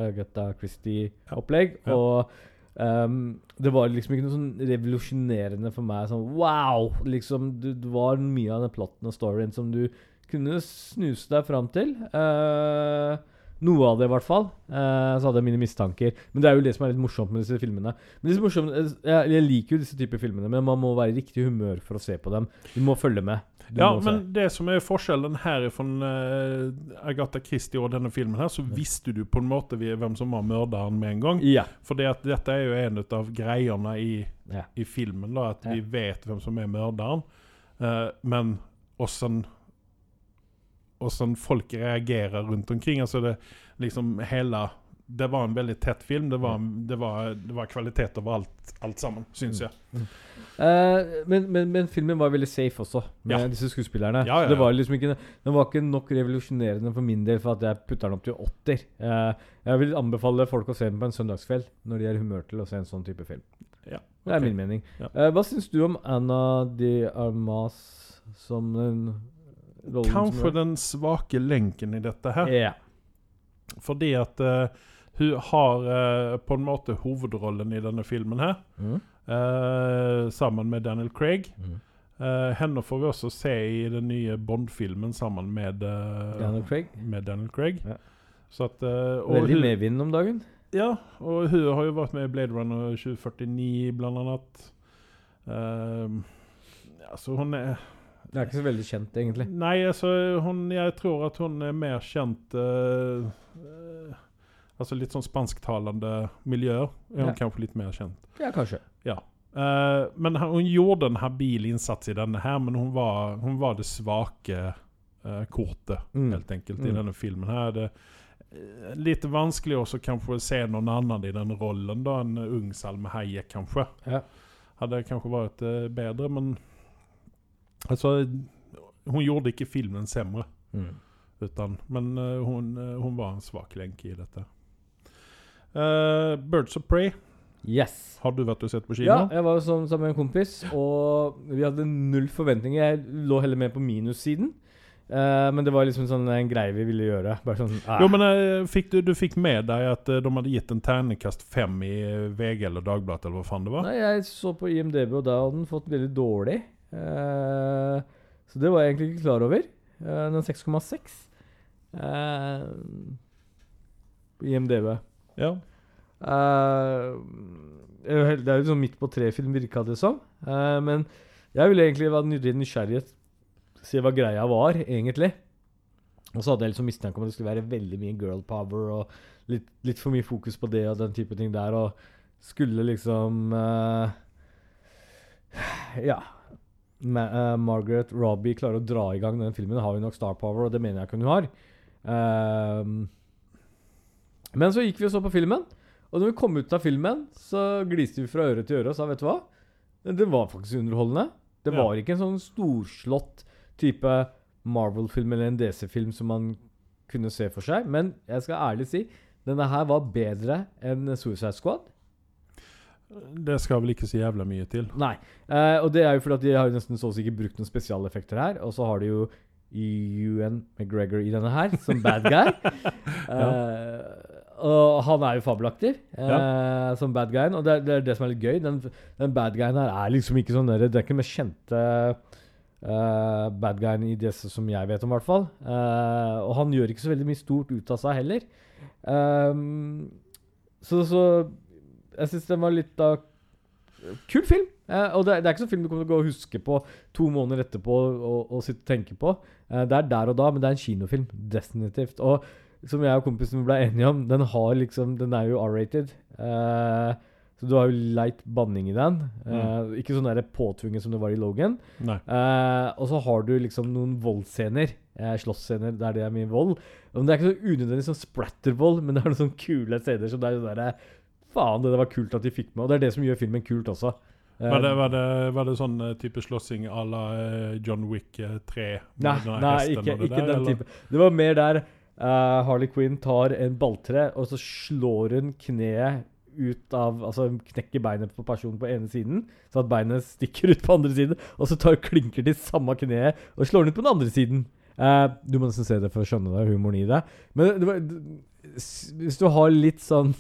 Agatha Christie-opplegg. Ja. Og Um, det var liksom ikke noe sånn revolusjonerende for meg. Sånn wow! Liksom, det var mye av den plotten og storyen som du kunne snuse deg fram til. Uh, noe av det, i hvert fall. Uh, så hadde jeg mine mistanker. Men det er jo det som er litt morsomt med disse filmene. Men disse morsomme, eh, jeg, jeg liker jo disse typer filmene, men man må være i riktig humør for å se på dem. Du må følge med. Du Ja, men se. det som er forskjellen her fra Agatha Christie og denne filmen, her, så visste du på en måte hvem som var morderen med en gang. Ja. For det at dette er jo en av greiene i, Ja. i filmen, da, at vi vet hvem som er morderen. Uh, men åssen Åssen folk reagerer rundt omkring. Altså det liksom hele Det var en veldig tett film. Det var, det var, det var kvalitet over alt, alt sammen, syns jeg. Eh, men, men, men filmen var veldig safe også, med Ja. disse skuespillerne. Ja, ja, Så det var liksom ikke Den var ikke nok revolusjonerende for min del for at jeg putter den opp til åtter. Uh, jeg vil anbefale folk å se den på en søndagskveld, når de er i humør til å se en sånn type film. Ja, Det er min mening. Eh, hva syns du om Anna de Armas som den rollen Kanskje den svake lenken i dette her. Ja. Fordi at uh, hun har uh, på en måte hovedrollen i denne filmen her. Mm. uh, sammen med Daniel Craig. Mm. Eh, henne får vi også se i den nye Bond-filmen sammen med, eh, Daniel Craig. med Daniel Craig. Ja. Så at, eh, Veldig hun, medvind om dagen. Ja, og hun har jo vært med i Blade Runner 2049 blant annet. så hun er Det er ikke så veldig kjent, egentlig. Nei, altså hun, jeg tror at hun er mer kjent eh, Altså litt sånn spansktalende miljøer er hun Ja. kanskje litt mer kjent. Ja, kanskje. Eh, men hun gjorde en habil innsats i denne her, men hun var, hun var det svake uh, kortet, Mm. helt enkelt, i Mm. denne filmen. her. Det eh, Litt vanskelig også kanskje se noen annen i den rollen, da, en ung Salme Hayek, kanskje. Ja. Hadde kanskje vært bedre, men Altså, hun gjorde ikke filmen sämre. Mm. Utan, men eh, hon, eh, hon var en svak lenke i dette. Uh, Birds of Prey Yes. har du vært og sett på kino? Ja, jeg var jo sånn sammen med en kompis, og vi hadde null forventninger. Jeg lå heller med på minussiden. Uh, men det var liksom sånn en greie vi ville gjøre. Sånn eh. Jo, men uh, fikk du, du fikk med deg at uh, de hadde gitt en terningkast fem i eh, VG eller Dagbladet, eller hva faen det var? Nei, jeg så på IMDb, og da hadde den fått veldig dårlig. Eh, så det var jeg egentlig ikke klar over. Uh, den 6,6 uh, på IMDv. Ja. Eh, det er jo sånn midt på tre-film, virka det som. Men jeg ville egentlig vært nysgjerrig se hva greia var, egentlig. Og så hadde jeg liksom mistanke om at det skulle være veldig mye girl power og litt, litt for mye fokus på det og den type ting der. Og skulle liksom Ja. Ma uh, Margaret Robbie klarer å dra i gang den filmen, har hun nok star power, og det mener jeg ikke hun har. Ehm, men så gikk vi og så på filmen, og når vi kom ut av filmen, så gliste vi fra øre til øre og sa vet du hva? Det var faktisk underholdende. Det Ja. var ikke en sånn storslått type Marvel-film eller en DC-film som man kunne se for seg. Men jeg skal ærlig si, denne her var bedre enn Suicide Squad. Det skal vel ikke så jævla mye til. Nei. Eh, og det er jo fordi at de har jo nesten så å si ikke brukt noen spesialeffekter her. Og så har de jo Ewan McGregor i denne her, som bad guy. Eh, og han er jo fabelaktig eh, som bad guyen, og det er, det er det som er litt gøy. Den, den bad guyen her er liksom ikke sånn der, Det er ikke den mest kjente eh, bad guyen i det som jeg vet om, i hvert fall. Eh, og han gjør ikke så veldig mye stort ut av seg heller. Ehm, så, så jeg syns den var litt av Kul film! Eh, og det, det er ikke sånn film du kommer til å gå og huske på to måneder etterpå og, og sitte og tenke på. Eh, det er der og da, men det er en kinofilm. Definitivt. Og som jeg og kompisen ble enige om, den har liksom Den er jo R-rated. Eh, så du har jo light banning i den. Eh, Ikke sånn påtvunget som det var i Logan. Eh, og så har du liksom noen voldsscener. Eh, Slåssscener der det er mye vold. Men det er ikke så unødvendig sånn splattervold, men det er noen sånne kule scener som det er sånn derre Faen, det der var kult at de fikk med. Og det er det som gjør filmen kult også. Eh, Var det, var, det, var det sånn eh, type slåssing à la eh, John Wick eh, 3? Nei, nei ikke, det ikke der, den type. Det var mer der uh, Harley Quinn tar en balltre, og så slår hun kneet ut av Altså knekker beinet på personen på ene siden, så at beinet stikker ut på andre siden, og så tar klinker til samme kneet og slår den ut på den andre siden. Uh, du må nesten se det for å skjønne det, humoren i det. Men det var, hvis du har litt sånn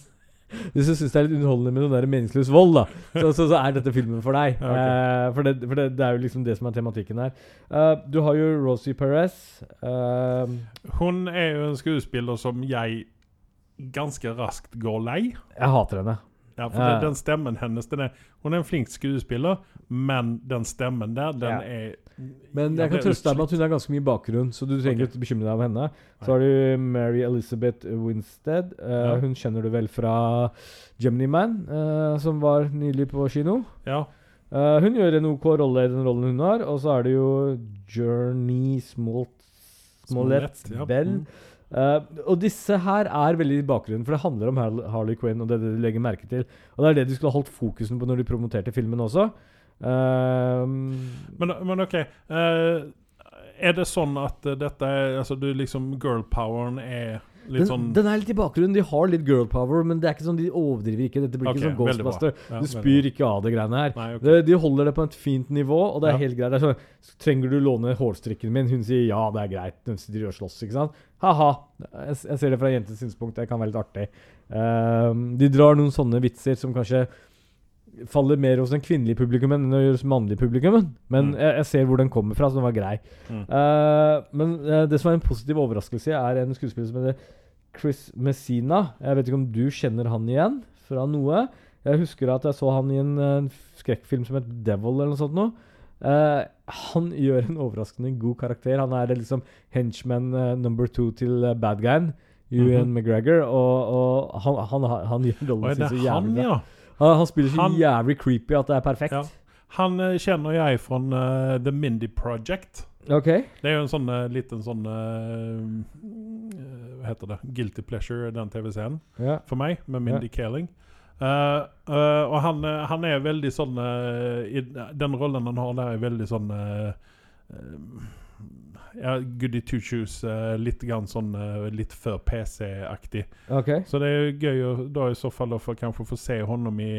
Hvis du syns det er litt underholdende med noe der meningsløs vold, da, så, så, så er dette filmen for deg. Ja, ok. Eh, for det, for det, det er jo liksom det som er tematikken her. Uh, du har jo Rosie Perez. eh, Hun er jo en skuespiller som jeg ganske raskt går lei. jeg hater henne. Ja, for det, den, den stemmen hennes den er, Hun er en flink skuespiller, men den stemmen der, den Ja. er Men jeg kan trøste deg med at hun har ganske mye bakgrunn, så du trenger Ok. ikke bekymre deg om henne. Så har du Mary Elizabeth Winstead. Uh, Ja. Hun kjenner du vel fra Gemini Man, uh, som var nylig på kino. Ja. Uh, hun gjør en OK rolle i den rollen hun har. Og så er det jo Journey Smollett, Smollett ja. Bell. Mm. Eh, og disse her er veldig i bakgrunnen, for det handler om Harley, Harley Quinn. Og det er det de legger merke til. Og det er det de skulle ha holdt fokusen på når de promoterte filmen også. Eh, Men, men OK. eh, er det sånn at dette er Altså, du liksom Girl poweren er den, sånn den er litt i bakgrunnen. De har litt girl power, men det er ikke sånn de overdriver ikke. Dette blir okay, ikke sånn. Ghostbuster. Ja, du spyr ikke av det greiene her. Nei, okay. de, de holder det på et fint nivå, og det er Ja. helt greit. Det er sånn, Trenger du låne hårstrikken min? Hun sier ja, det er greit. Hun sitter og slåss, ikke sant? Ha-ha. Jeg, jeg ser det fra jentens synspunkt. Det kan være litt artig. Ehm, de drar noen sånne vitser som kanskje faller mer hos den kvinnelige publikummen enn hos mannlige publikummen. Men Mm. jeg, jeg ser hvor den kommer fra, så den var grei. Mm. Uh, men uh, det som er en positiv overraskelse, er en skuespiller som heter Chris Messina. Jeg vet ikke om du kjenner han igjen fra noe? Jeg husker at jeg så han i en, en skrekkfilm som het Devil, eller noe sånt noe. Uh, han gjør en overraskende god karakter. Han er liksom henchman number two til bad guyen. Ewan -hmm. McGregor. Og, og han, han, han, han gjør rollen sin så han, jævlig bra. ja? Han, han spiller så Han- jævlig creepy at det er perfekt. Ja. Han eh, kjenner jeg fra eh, The Mindy Project. Ok. Det er jo en sånn eh, liten sånn eh, Hva heter det? Guilty Pleasure, den TV-serien. Ja. For meg, med Mindy Kaling. Eh, eh, og han, eh, han er veldig sånn eh, i, Den rollen han har der, er veldig sånn eh, eh, ja, Goody two shoes. eh, litt grann sånn eh, Litt før PC-aktig. Ok. Så det er jo gøy å da i så fall å få, kanskje få se honom i,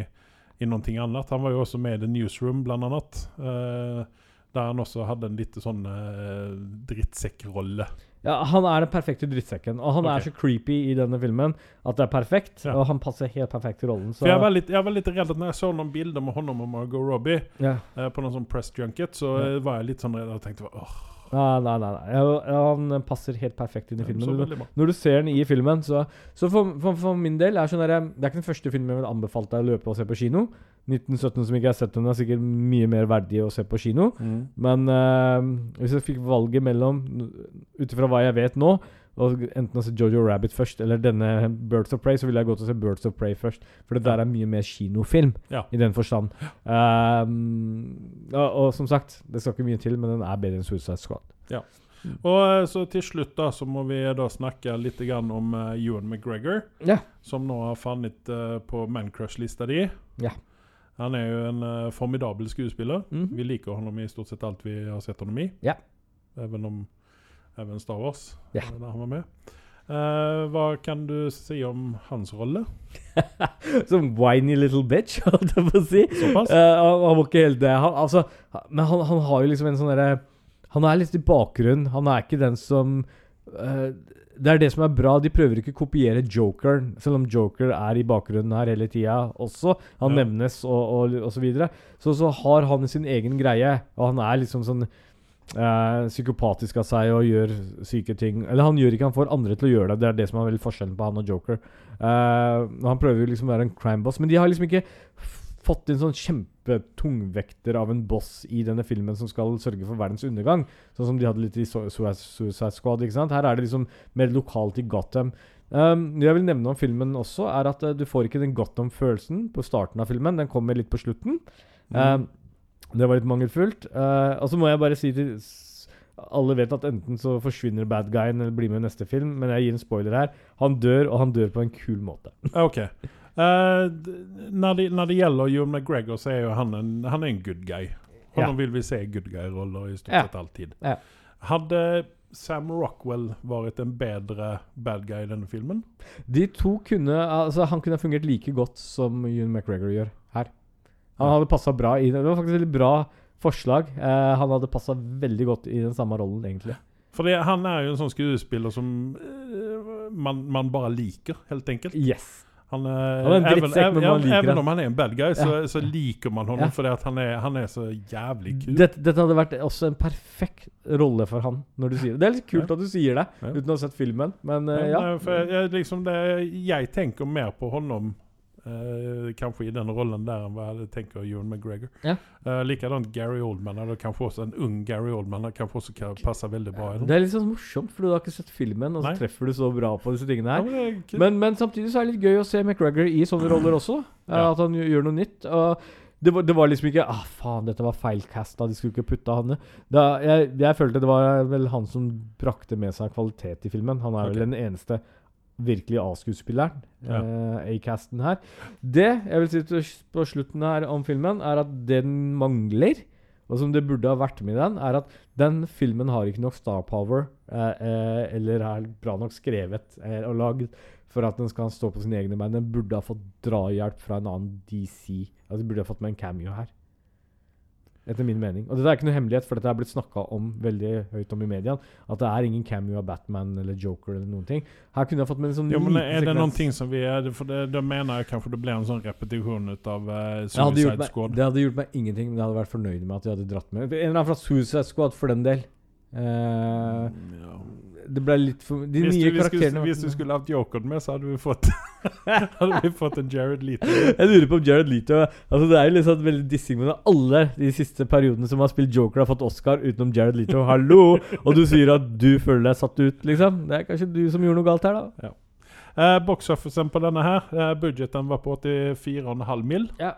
i noe annet. Han var jo også med i The Newsroom, blant annet. Uh, Der han også hadde en litt sånn uh, drittsekkrolle. Ja, Han er den perfekte drittsekken. Og han okay. er så creepy i denne filmen at det er perfekt. Ja. Og han passer helt perfekt til rollen. Så For jeg var, litt, jeg var litt redd at når jeg så noen bilder med honom og Margot Robbie ja. uh, på noen sånn press junket, så Ja. var jeg litt sånn redd og tenkte åh, Nei, nei, nei. han passer helt perfekt inn i filmen. Når du ser den i filmen, så, så for, for, for min del er sånn der, Det er ikke den første filmen jeg vil anbefale deg å løpe og se på kino. 1917 som ikke jeg har sett den, er sikkert mye mer verdig å se på kino. Men uh, hvis jeg fikk valget mellom, ut ifra hva jeg vet nå, og enten å se Jojo Rabbit først eller denne Birds of Prey, så ville jeg gå til å se Birds of Prey først. For det der er mye mer kinofilm, Ja. i den forstand. Um, og, og som sagt, det skal ikke mye til, men den er bedre enn Suicide Squad. Og eh, så til slutt da, så må vi da snakke litt grann om uh, Ewan McGregor, Ja. som nå har funnet uh, på Mancrush-lista di. Ja. Han er jo en uh, formidabel skuespiller. Mhm. Vi liker ham i stort sett alt vi har sett ham i. Ja. Even om Även Star Wars, Ja. eh, der han var med. Eh, hva kan du si om hans rolle? Som whiny little bitch, holdt jeg på å si. Såpass? Eh, han, han var ikke helt det. Han, altså, men han, han har jo liksom en sånn derre Han er litt i bakgrunnen. Han er ikke den som eh, Det er det som er bra. De prøver ikke å kopiere Joker, selv om Joker er i bakgrunnen her hele tida også. Han Ja. nevnes og, og, og så videre. Så, så har han sin egen greie, og han er liksom sånn eh, psykopatisk av seg og gjør syke ting. Eller han gjør ikke, han får andre til å gjøre det. Det er det som er veldig forskjellen på han og Joker. Eh, han prøver jo liksom å være en crime boss, men de har liksom ikke fått inn sånn kjempetungvekter av en boss i denne filmen som skal sørge for verdens undergang. Sånn som de hadde litt i Su- Su- Suicide Squad. ikke sant? Her er det liksom mer lokalt i Gotham. Um, jeg vil nevne om filmen også, er at uh, du får ikke den Gotham-følelsen på starten av filmen. Den kommer litt på slutten. Um, det var litt mangelfullt. Uh, og så må jeg bare si til Alle vet at enten så forsvinner bad guyen eller blir med i neste film, men jeg gir en spoiler her. Han dør, og han dør på en kul måte. Ok. Uh, når, det, når det gjelder Joe McGregor, så er jo han en, han er en good guy. Honom vil vi se good guy-roller i stort Ja. sett alltid. Ja. Hadde Sam Rockwell vært en bedre bad guy i denne filmen? De to kunne Altså, han kunne ha fungert like godt som Ewan McGregor gjør. Han hadde passa bra i det. Det var faktisk et veldig bra forslag. Eh, han hadde passa veldig godt i den samme rollen, egentlig. For det, han er jo en sånn skuespiller som eh, man, man bare liker, helt enkelt. Yes. Han er, Han er en även, drittsekk, men även, man liker även om han er en bad guy, så, Ja. så liker man honom Ja. fordi han er, han er så jævlig kul. Dette, dette hadde vært også en perfekt rolle for han, når du sier det. Det er litt kult Ja. at du sier det, Ja. uten å ha sett filmen, men eh, Men, ja. eh, jeg, liksom det, jeg tenker mer på honom eh, kanskje i den rollen der enn hva jeg tenker Ewan McGregor. Ja. Uh, likadant Gary Oldman. Eller kanskje også en ung Gary Oldman han kanskje også kan passe veldig bra. Det er litt sånn morsomt, for du har ikke sett filmen, og så treffer du så bra på disse tingene Ja, her. men er kult. Men, men samtidig så er det litt gøy å se McGregor i sånne roller også. eh, Ja. At han gjør, noe nytt. Og det var, det var liksom ikke Ah, faen, dette var feilcasta, de skulle ikke putta han ned'. jeg, jeg følte det var vel han som brakte med seg kvalitet i filmen. Han er okay. vel den eneste virkelig A-skuespilleren. Ja. eh, A-casten her. Det jeg vil si til, på slutten her om filmen, er at det den mangler, og som det burde ha vært med i den, er at den filmen har ikke nok star power, eh, eh, eller er bra nok skrevet eh, og lagd for at den skal stå på sine egne bein. Den burde ha fått drahjelp fra en annen DC. Altså, de burde ha fått med en cameo her. Etter min mening. Og dette er ikke noe hemmelighet, for dette er blitt snakka om veldig høyt om i media. At det er ingen cameo av Batman eller Joker eller noen ting. Her kunne jeg fått med en sånn Jo, men er det noen ting som vi er, for det, Da mener jeg kanskje det blir en sånn repetisjon ut av uh, Suicide meg, Squad. det hadde gjort meg ingenting, men jeg hadde vært fornøyd med at de hadde dratt med En eller annen fra Suicide Squad, for den del. Eh, Ja. det ble litt for De Hvis, nye du, hvis, karakterene skulle, hvis du skulle hatt Jokeren med, så hadde vi fått Hadde vi fått en Jared Leto. Jeg lurer på om Jared Leto Altså Det er jo liksom veldig dissing, med alle de siste periodene som har spilt Joker, har fått Oscar utenom Jared Leto. Hallo! Og du sier at du føler deg satt ut, liksom. Det er kanskje du som gjorde noe galt her, da. Uh, Boxofficen på denne her, eh, budgeten var på 84,5 mill. Ja.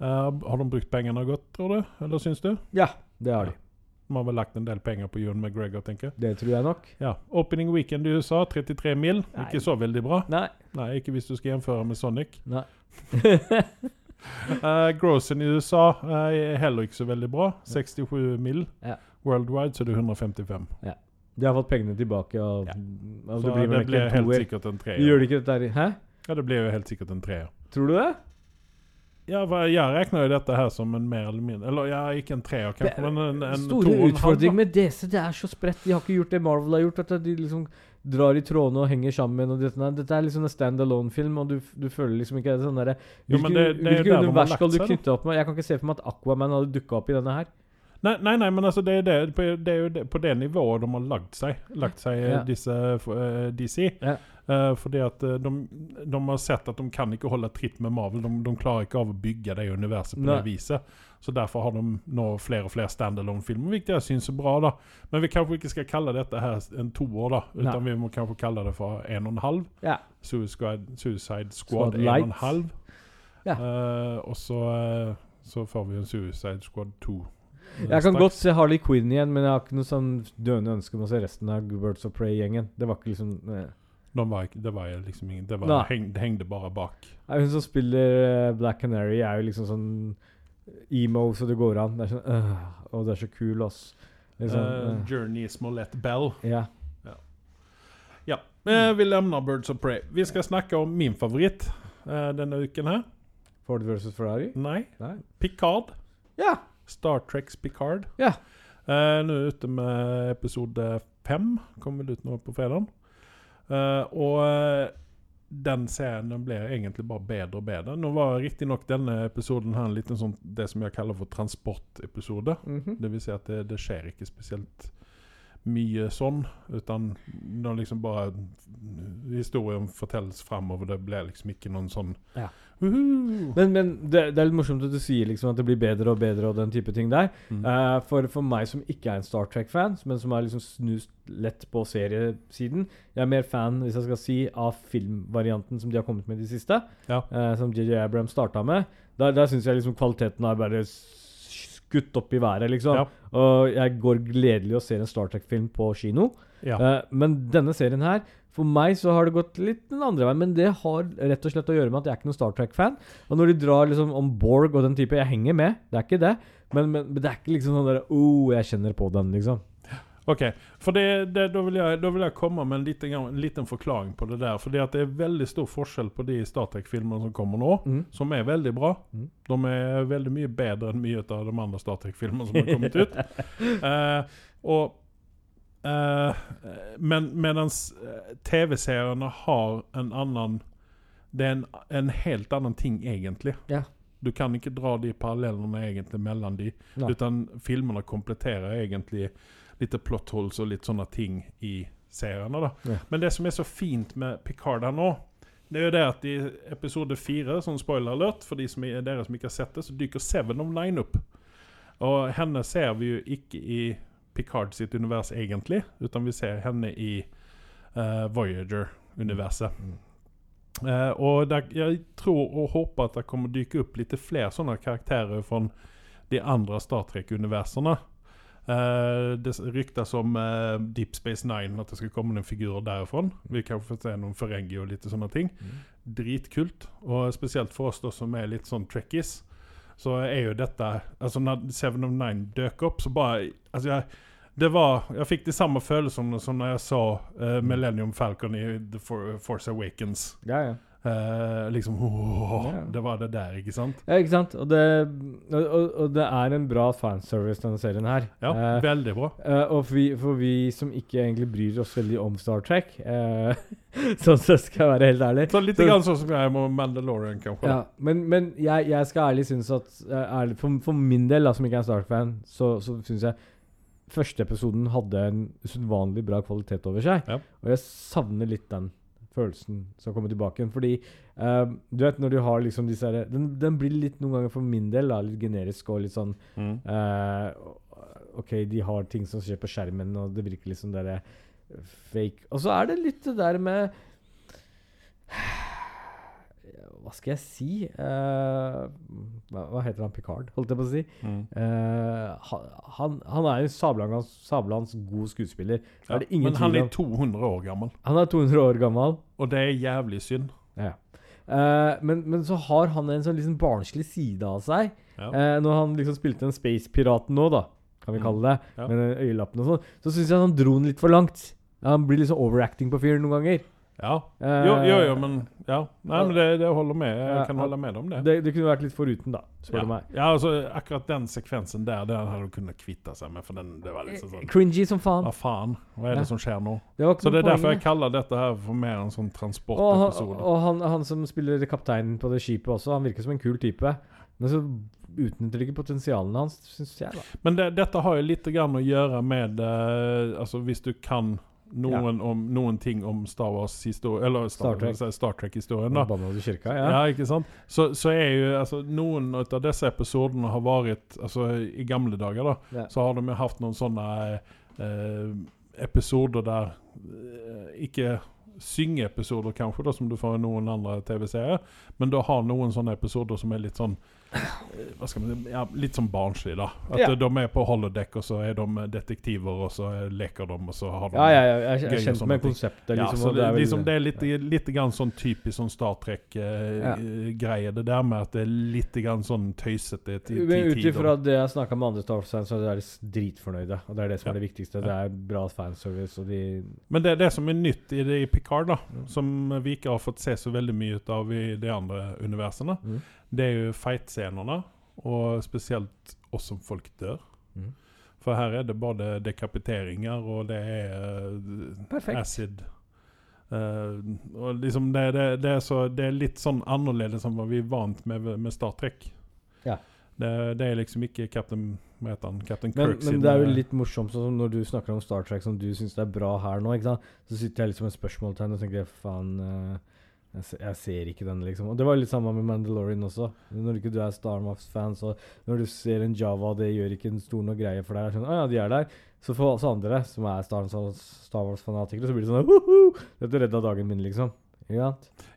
Eh, har de brukt pengene godt, tror du? Eller syns du? Ja, det har de. De har vel lagt en del penger på Ewan McGregor, tenker jeg. Det tror jeg nok. Ja. Opening weekend i USA, 33 mil. Nei. Ikke så veldig bra. Nei. Nei, ikke hvis du skal gjenføre med Sonic. Nei. Uh, Grossen i USA uh, er heller ikke så veldig bra. 67 mil. Ja. Worldwide så er det 155. De har fått pengene tilbake, og, Ja. og Så det blir det blir helt sikkert en treer. Gjør de ikke dette her Hæ? Ja, det blir jo helt sikkert en treer. Tror du det? Ja, jeg regner jo dette her som en mer eller mindre Eller ja, ikke en treer, kanskje, men en, en to Store en utfordringer med DC, det er så spredt. De har ikke gjort det Marvel har gjort. At de liksom drar i trådene og henger sammen. Og dette, dette er liksom en standalone-film, og du, du føler liksom ikke sånn derre Hvilket er univers skal du knytte opp med? Jeg kan ikke se for meg at Aquaman hadde dukka opp i denne her. Nei, nei, nei, men altså det er, det, på- det er jo det, på det nivået de har lagt seg, lagt seg eh, Ja. disse uh, DC. Ja. Eh, fordi at eh, de, de har sett at de kan ikke holde tritt med Marvel. De, de klarer ikke av å bygge det universet på Nei. det viset. Så derfor har de nå flere og flere standalone-filmer, hvilket jeg syns er bra. da. Men vi kanskje ikke skal kalle dette her en toer, da. Utan vi må kanskje kalle det for en og en halv. Ja. Suicide, Suicide Squad Squad en og en halv. Ja. Uh, og så, uh, så får vi en Suicide Squad 2. eh, Jeg kan straks. godt se Harley Quinn igjen, men jeg har ikke noe sånn døende ønske om å se resten av Birds of Prey-gjengen. Det var ikke liksom eh. De var, det var liksom ingen Det, var, heng, det hengde bare bak. Nei, Hun som spiller eh, Black Canary, er jo liksom sånn emo så det går an. Det er sånn øh, Og det er så kul, ass. Liksom, uh, uh. Journey Smollett Bell. ja. Ja. Eh, vi lemner Birds of Prey. Vi skal snakke om min favoritt uh, denne uken her. Ford versus Ferrari? Nei. Nei. Picard. Ja. Star Treks Picard. Ja. Uh, nå er ute med episode fem. Kommer vel ut nå på fredag. Eh, og eh, den serien den ble egentlig bare bedre og bedre. Nå var riktignok denne episoden her en liten sånn det som jeg kaller for transportepisode. Mhm. Det vil si at det, det skjer ikke spesielt mye sånn, utan når liksom bare historien fortelles framover. Det blir liksom ikke noen sånn Ja. Men, men det, det er litt morsomt at du sier liksom at det blir bedre og bedre og den type ting der. Mm. Uh, for, for meg som ikke er en Star Trek-fan, men som er liksom snust lett på seriesiden Jeg er mer fan, hvis jeg skal si, av filmvarianten som de har kommet med i det siste. Ja. Uh, som JJ Abrams starta med. Der, der syns jeg liksom kvaliteten har bare skutt opp i været, liksom. Ja. Og jeg går gledelig og ser en Star Trek-film på kino. Ja. Uh, men denne serien her For meg så har det gått litt den andre veien. Men det har rett og slett å gjøre med at jeg er ikke noen Star Trek-fan. Og når de drar liksom om Borg og den type Jeg henger med, det er ikke det. Men, men, men det er ikke liksom sånn der Oh, jeg kjenner på den, liksom. Ok, for det, det, da, vil jeg, da vil jeg komme med en liten, en liten forklaring på det der. For det, det er veldig stor forskjell på de Star Trek-filmene som kommer nå, mm. som er veldig bra. Mm. De er veldig mye bedre enn mye av de andre Star Trek-filmene som har kommet ut. uh, og eh, Men mens eh, TV-seriene har en annen Det er en, en helt annen ting, egentlig. Ja. Du kan ikke dra de parallellene egentlig mellom de. Nei. Utan filmene kompletterer egentlig litt plot holes og litt sånne ting i seriene. da. Ja. Men det som er så fint med Picard her nå, det er jo det at i episode fire, sånn spoiler alert, for de som er, dere som ikke har sett det, så dyker Seven of Nine opp. Og henne ser vi jo ikke i Picard sitt univers egentlig, utan vi ser henne i uh, Voyager-universet. Eh, og der, jeg tror og håper at det kommer dyke opp litt flere sånne karakterer fra de andre Star Trek-universene. Uh, det ryktes om Deep Space Nine, at det skal komme noen figurer derfra. Vi kan få se noen Ferengi og litt sånne ting. Dritkult. Og spesielt for oss da som er litt sånn trekkies, så er jo dette Altså når Seven of Nine døk opp, så bare Altså, jeg det var, jeg fikk de samme følelsene som når jeg så uh, Millennium Falcon i The For Force Awakens. Ja, ja. Uh, liksom oh, Ja. Det var det der, ikke sant? Ja, ikke sant? Og det, og, og, det er en bra fanservice, denne serien her. Ja, uh, veldig bra. Uh, og for vi, for vi som ikke egentlig bryr oss veldig om Star Trek Sånn så skal jeg være helt ærlig. Så litt så- grann sånn som jeg er med Mandalorian, kanskje. Ja, men, men jeg, jeg skal ærlig synes at ærlig, for, for min del, da, som ikke er en Star Trek-fan, så, så syns jeg første episoden hadde en usedvanlig bra kvalitet over seg. Ja. Og jeg savner litt den følelsen som kommer tilbake igjen. Fordi uh, du vet når du har liksom disse her, den, den blir litt noen ganger for min del da, litt generisk og litt sånn Mm. uh, OK, de har ting som skjer på skjermen, og det virker litt som det er fake. Og så er det litt det der med Hva skal jeg si? uh, hva, heter han? Picard, holdt jeg på å si. Mm. Eh, han, han er jo sablans, sablans god skuespiller. Ja, men han er 200 år gammel, Han er 200 år gammel. og det er jævlig synd. Ja. Uh, men, men så har han en sånn liksom barnslig side av seg. Ja. Uh, når han liksom spilte en Space-piraten nå, da, kan vi Mm. kalle det, Ja. med øyelappene og sånn, så syns jeg han dro den litt for langt. Han blir liksom overacting på fyren noen ganger. Ja. Jo, jo, jo, men Ja. Nei, men det, det holder med. Jeg kan holde med om det. Det, det kunne vært litt foruten, da, spør ja. du meg. ja, altså akkurat den sekvensen der, den hadde du kunnet kvitte seg med, for den, det var liksom sånn Cringy som faen. Hva faen? Hva er Ja. det som skjer nå? Det Så det er derfor jeg kaller dette her for mer en sånn Og, han, og han, han som spiller kapteinen på det skipet også, han virker som en kul type. Men så utnytter ikke potensialene hans, syns jeg, da. Men det, dette har jo litt grann å gjøre med uh, Altså hvis du kan noen, om, noen ting om Star Wars-historie Eller Star Trek. Star, Trek-historien, da. Kirka? Ja. Ja. ikke sant? Så, så er jo altså, Noen av disse episodene har vært Altså i gamle dager, da, Ja. så har de jo hatt noen sånne eh, episoder der eh, Ikke syngeepisoder, kanskje, da, som du får i noen andre TV-serier, men du har noen sånne episoder som er litt sånn hva skal man si, ja, Litt sånn barnslig, da. At Ja. de er på holodeck, og så er de detektiver, og så leker de, og så har de Ja, ja, ja, jeg er kjent med konseptet. konseptet. ja, Liksom, så det, det, er vel- liksom, det er litt, litt grann sånn typisk sånn Star Trek-greie. det der med at det er litt grann sånn tøysete til, Men ut tider. ifra det jeg snakka med andre Star Wars-fans, så er de dritfornøyde. Og det er det som er det viktigste. Det er bra fanservice, og de Men det, det som er nytt i det i Picard, da, som vi ikke har fått se så veldig mye ut av i de andre universene, Mm. Det er jo fight-scenene, og spesielt oss som folk dør. Mm. For her er det både dekapiteringer, og det er uh, acid. Uh, og liksom det, det, det, er så, det er litt sånn annerledes enn hva vi er vant med med Star Trek. Ja. Det, det er liksom ikke Captain Hva heter han? Captain Men, Kirk men det er jo litt morsomt sånn når du snakker om Star Trek som du syns er bra her nå, ikke sant? så sitter jeg liksom med spørsmålstegn og tenker faen eh, jeg, se- jeg ser ikke den, liksom. Og det var litt samme med Mandalorian også. Når ikke du er Star Wars-fan, så når du ser en Java, det gjør ikke en stor noe greie for deg. Sånn, ah, ja, de er der. Så for oss andre som er Star Wars- Star Wars-fanatikere, så blir det sånn Woho! Dette redda dagen min, liksom.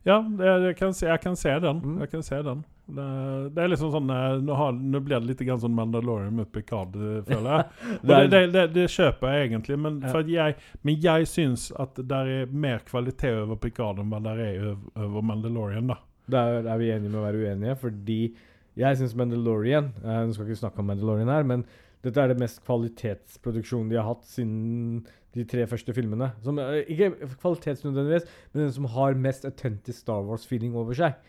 Ja, det, jeg, kan se, jeg kan se den. Mm. Jeg kan se den. Det, det er liksom sånn eh, Nå, har, nå blir det litt sånn Mandalorian med Picard, eh, føler jeg. Det, det, det, det kjøper jeg egentlig, men, jeg, men jeg syns at det er mer kvalitet over Picard enn det er over, Mandalorian. da. Der er vi enige med å være uenige, fordi jeg syns Mandalorian eh, Nå skal ikke snakke om Mandalorian her, men dette er det mest kvalitetsproduksjonen de har hatt siden de tre første filmene. Som, eh, ikke kvalitetsnødvendigvis, men den som har mest autentisk Star Wars-feeling over seg.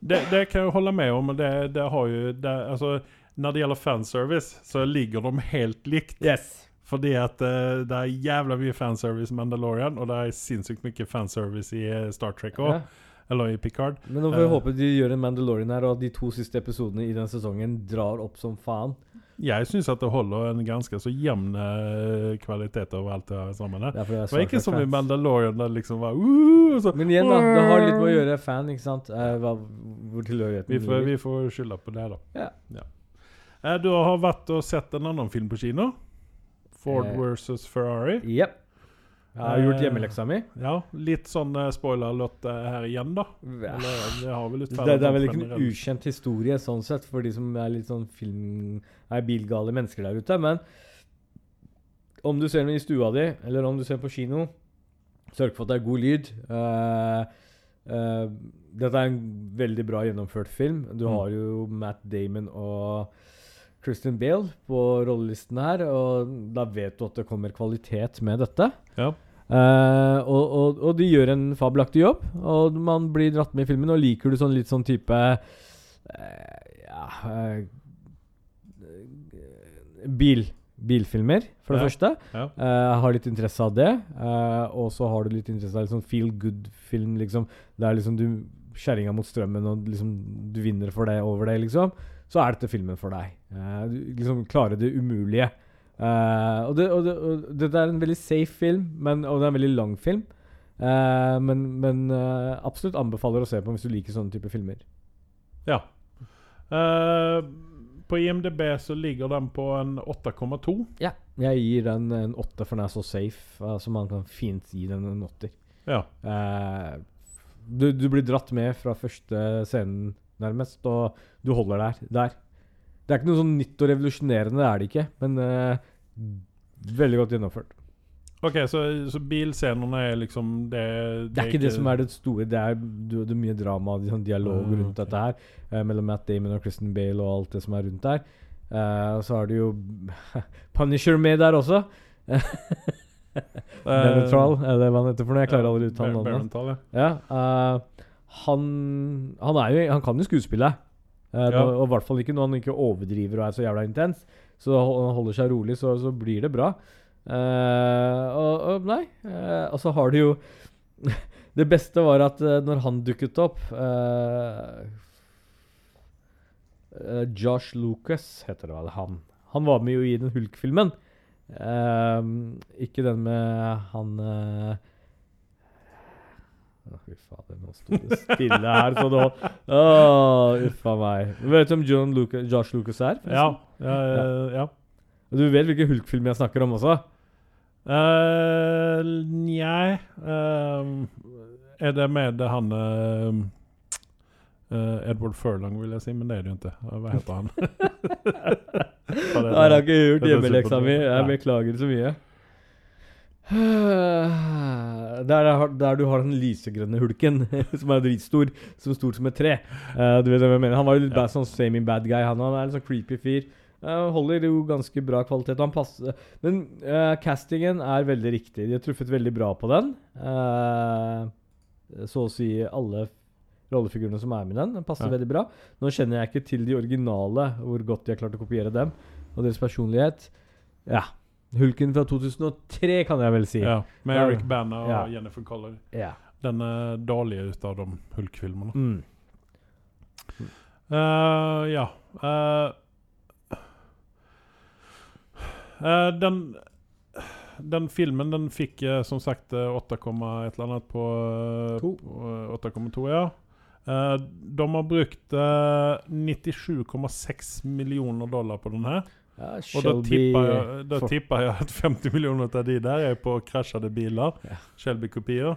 Det, det kan jeg holde med om, det, det har jo det, altså, Når det gjelder fanservice, så ligger de helt likt. Yes. Fordi at uh, det er jævla mye fanservice i Mandalorian, og det er sinnssykt mye fanservice i eh, Star Trek òg. Ja. Eller i Picard. Men nå får vi uh, håpe de gjør en Mandalorian her, og de to siste episodene i den sesongen drar opp som faen. Jeg syns at det holder en ganske så jevn eh, kvalitet over alt det her sammen. Det er Det var ikke som i Mandalorian, der liksom var uh, så, Men igjen, da. Det har litt med å gjøre fan, ikke sant? Uh, hva, hvor tilhørigheten Vi får, vi får skylde på det, da. Ja. Eh, du har vært og sett en annen film på kino? Ford versus Ferrari. Jepp. Jeg har gjort Eh, hjemmeleksa mi. Ja, litt sånn uh, spoiler-lott eh, her igjen, da. Eller, det Det, det er vel ikke en ukjent historie sånn sett, for de som er litt sånn film... er bilgale mennesker der ute. Men om du ser den i stua di, eller om du ser på kino, sørg for at det er god lyd. Uh, uh, dette er en veldig bra gjennomført film. Du Mm. har jo Matt Damon og Christian Bale på rollelisten her, og da vet du at det kommer kvalitet med dette. Ja. Uh, og, og, og de gjør en fabelaktig jobb, og man blir dratt med i filmen. Og liker du sånn litt sånn type uh, Ja uh, Bil. Bilfilmer, for det Ja. første. Ja. Har litt interesse av det. Og så har du litt interesse av sånn feel good-film, liksom. Der liksom du Kjerringa mot strømmen, og liksom du vinner for det over det, liksom. Så er dette filmen for deg. Du liksom klarer det umulige. Uh, og, det, og, det, og dette er en veldig safe film, men, og det er en veldig lang film. Uh, men men absolutt anbefaler å se på hvis du liker sånne type filmer. Ja. På IMDb så ligger den på en 8,2. Ja. Jeg gir den en 8, for den er så safe. så så man kan fint gi den en åtter. Ja. Du, du blir dratt med fra første scenen, nærmest, og du holder der. der. Det er ikke noe sånn nytt og revolusjonerende, det er det ikke, men uh, veldig godt gjennomført. OK, så, så bilscenene er liksom det Det er ikke det som er det store. Det er, det er mye drama og sånn dialog Ah, rundt okay. dette her. Uh, mellom Matt Damon og Kristen Bale og alt det som er rundt der. Eh, og så har du jo Punisher med der også. Benetral, er det hva han heter for noe? Jeg klarer aldri å uttale navnet. Ja. Ja, han, han jo Han kan jo skuespille. Eh, Ja. Og i hvert fall ikke når han ikke overdriver og er så jævla intens. Så han holder seg rolig, så, så blir det bra. Uh, og, og nei. Uh, og så har du jo Det beste var at når han dukket opp Josh Lucas heter det vel, han. Han var med jo i den Hulk-filmen. Ikke den med han Fy fader, nå sto det stille her, så nå Å, Uff a meg. Vet du om John Lucas, Josh Lucas er? Ja, ja, ja. ja. Du vet hvilken Hulk-film jeg snakker om også? Uh, Njei uh, Er det med han eh, Edward Furlong, vil jeg si, men det er det jo ikke. Hva heter han? Jeg har ikke gjort hjemmeleksa mi. Jeg beklager så mye. Der, er- der du har den lysegrønne hulken, som er dritstor, som stor som et tre. Uh, du vet hva jeg mener. Han var jo litt Ja. bad, sånn semi-bad guy. Han, han er en sånn creepy fyr. Uh, holder jo ganske bra kvalitet. Han passer Men uh, castingen er veldig riktig. De har truffet veldig bra på den. Så å si alle rollefigurene som er med i den. Den passer Ja. veldig bra. Nå kjenner jeg ikke til de originale, hvor godt de har klart å kopiere dem, og deres personlighet. Ja. Hulken fra 2003, kan jeg vel si. Ja, med Ja. Eric Bana og Ja. Jennifer Collar. Ja. Den dårlige ut av de Hulk-filmene. Mm. Uh, ja. uh, den den filmen den fikk som sagt eh, 8, et eller annet på, eh, To. på eh, 8,2, ja. De har brukt eh, 97,6 millioner dollar på den her. Ja Og da tipper jeg, da tipper jeg at 50 millioner av de der er på krasjede biler. Ja. Shelby-kopier.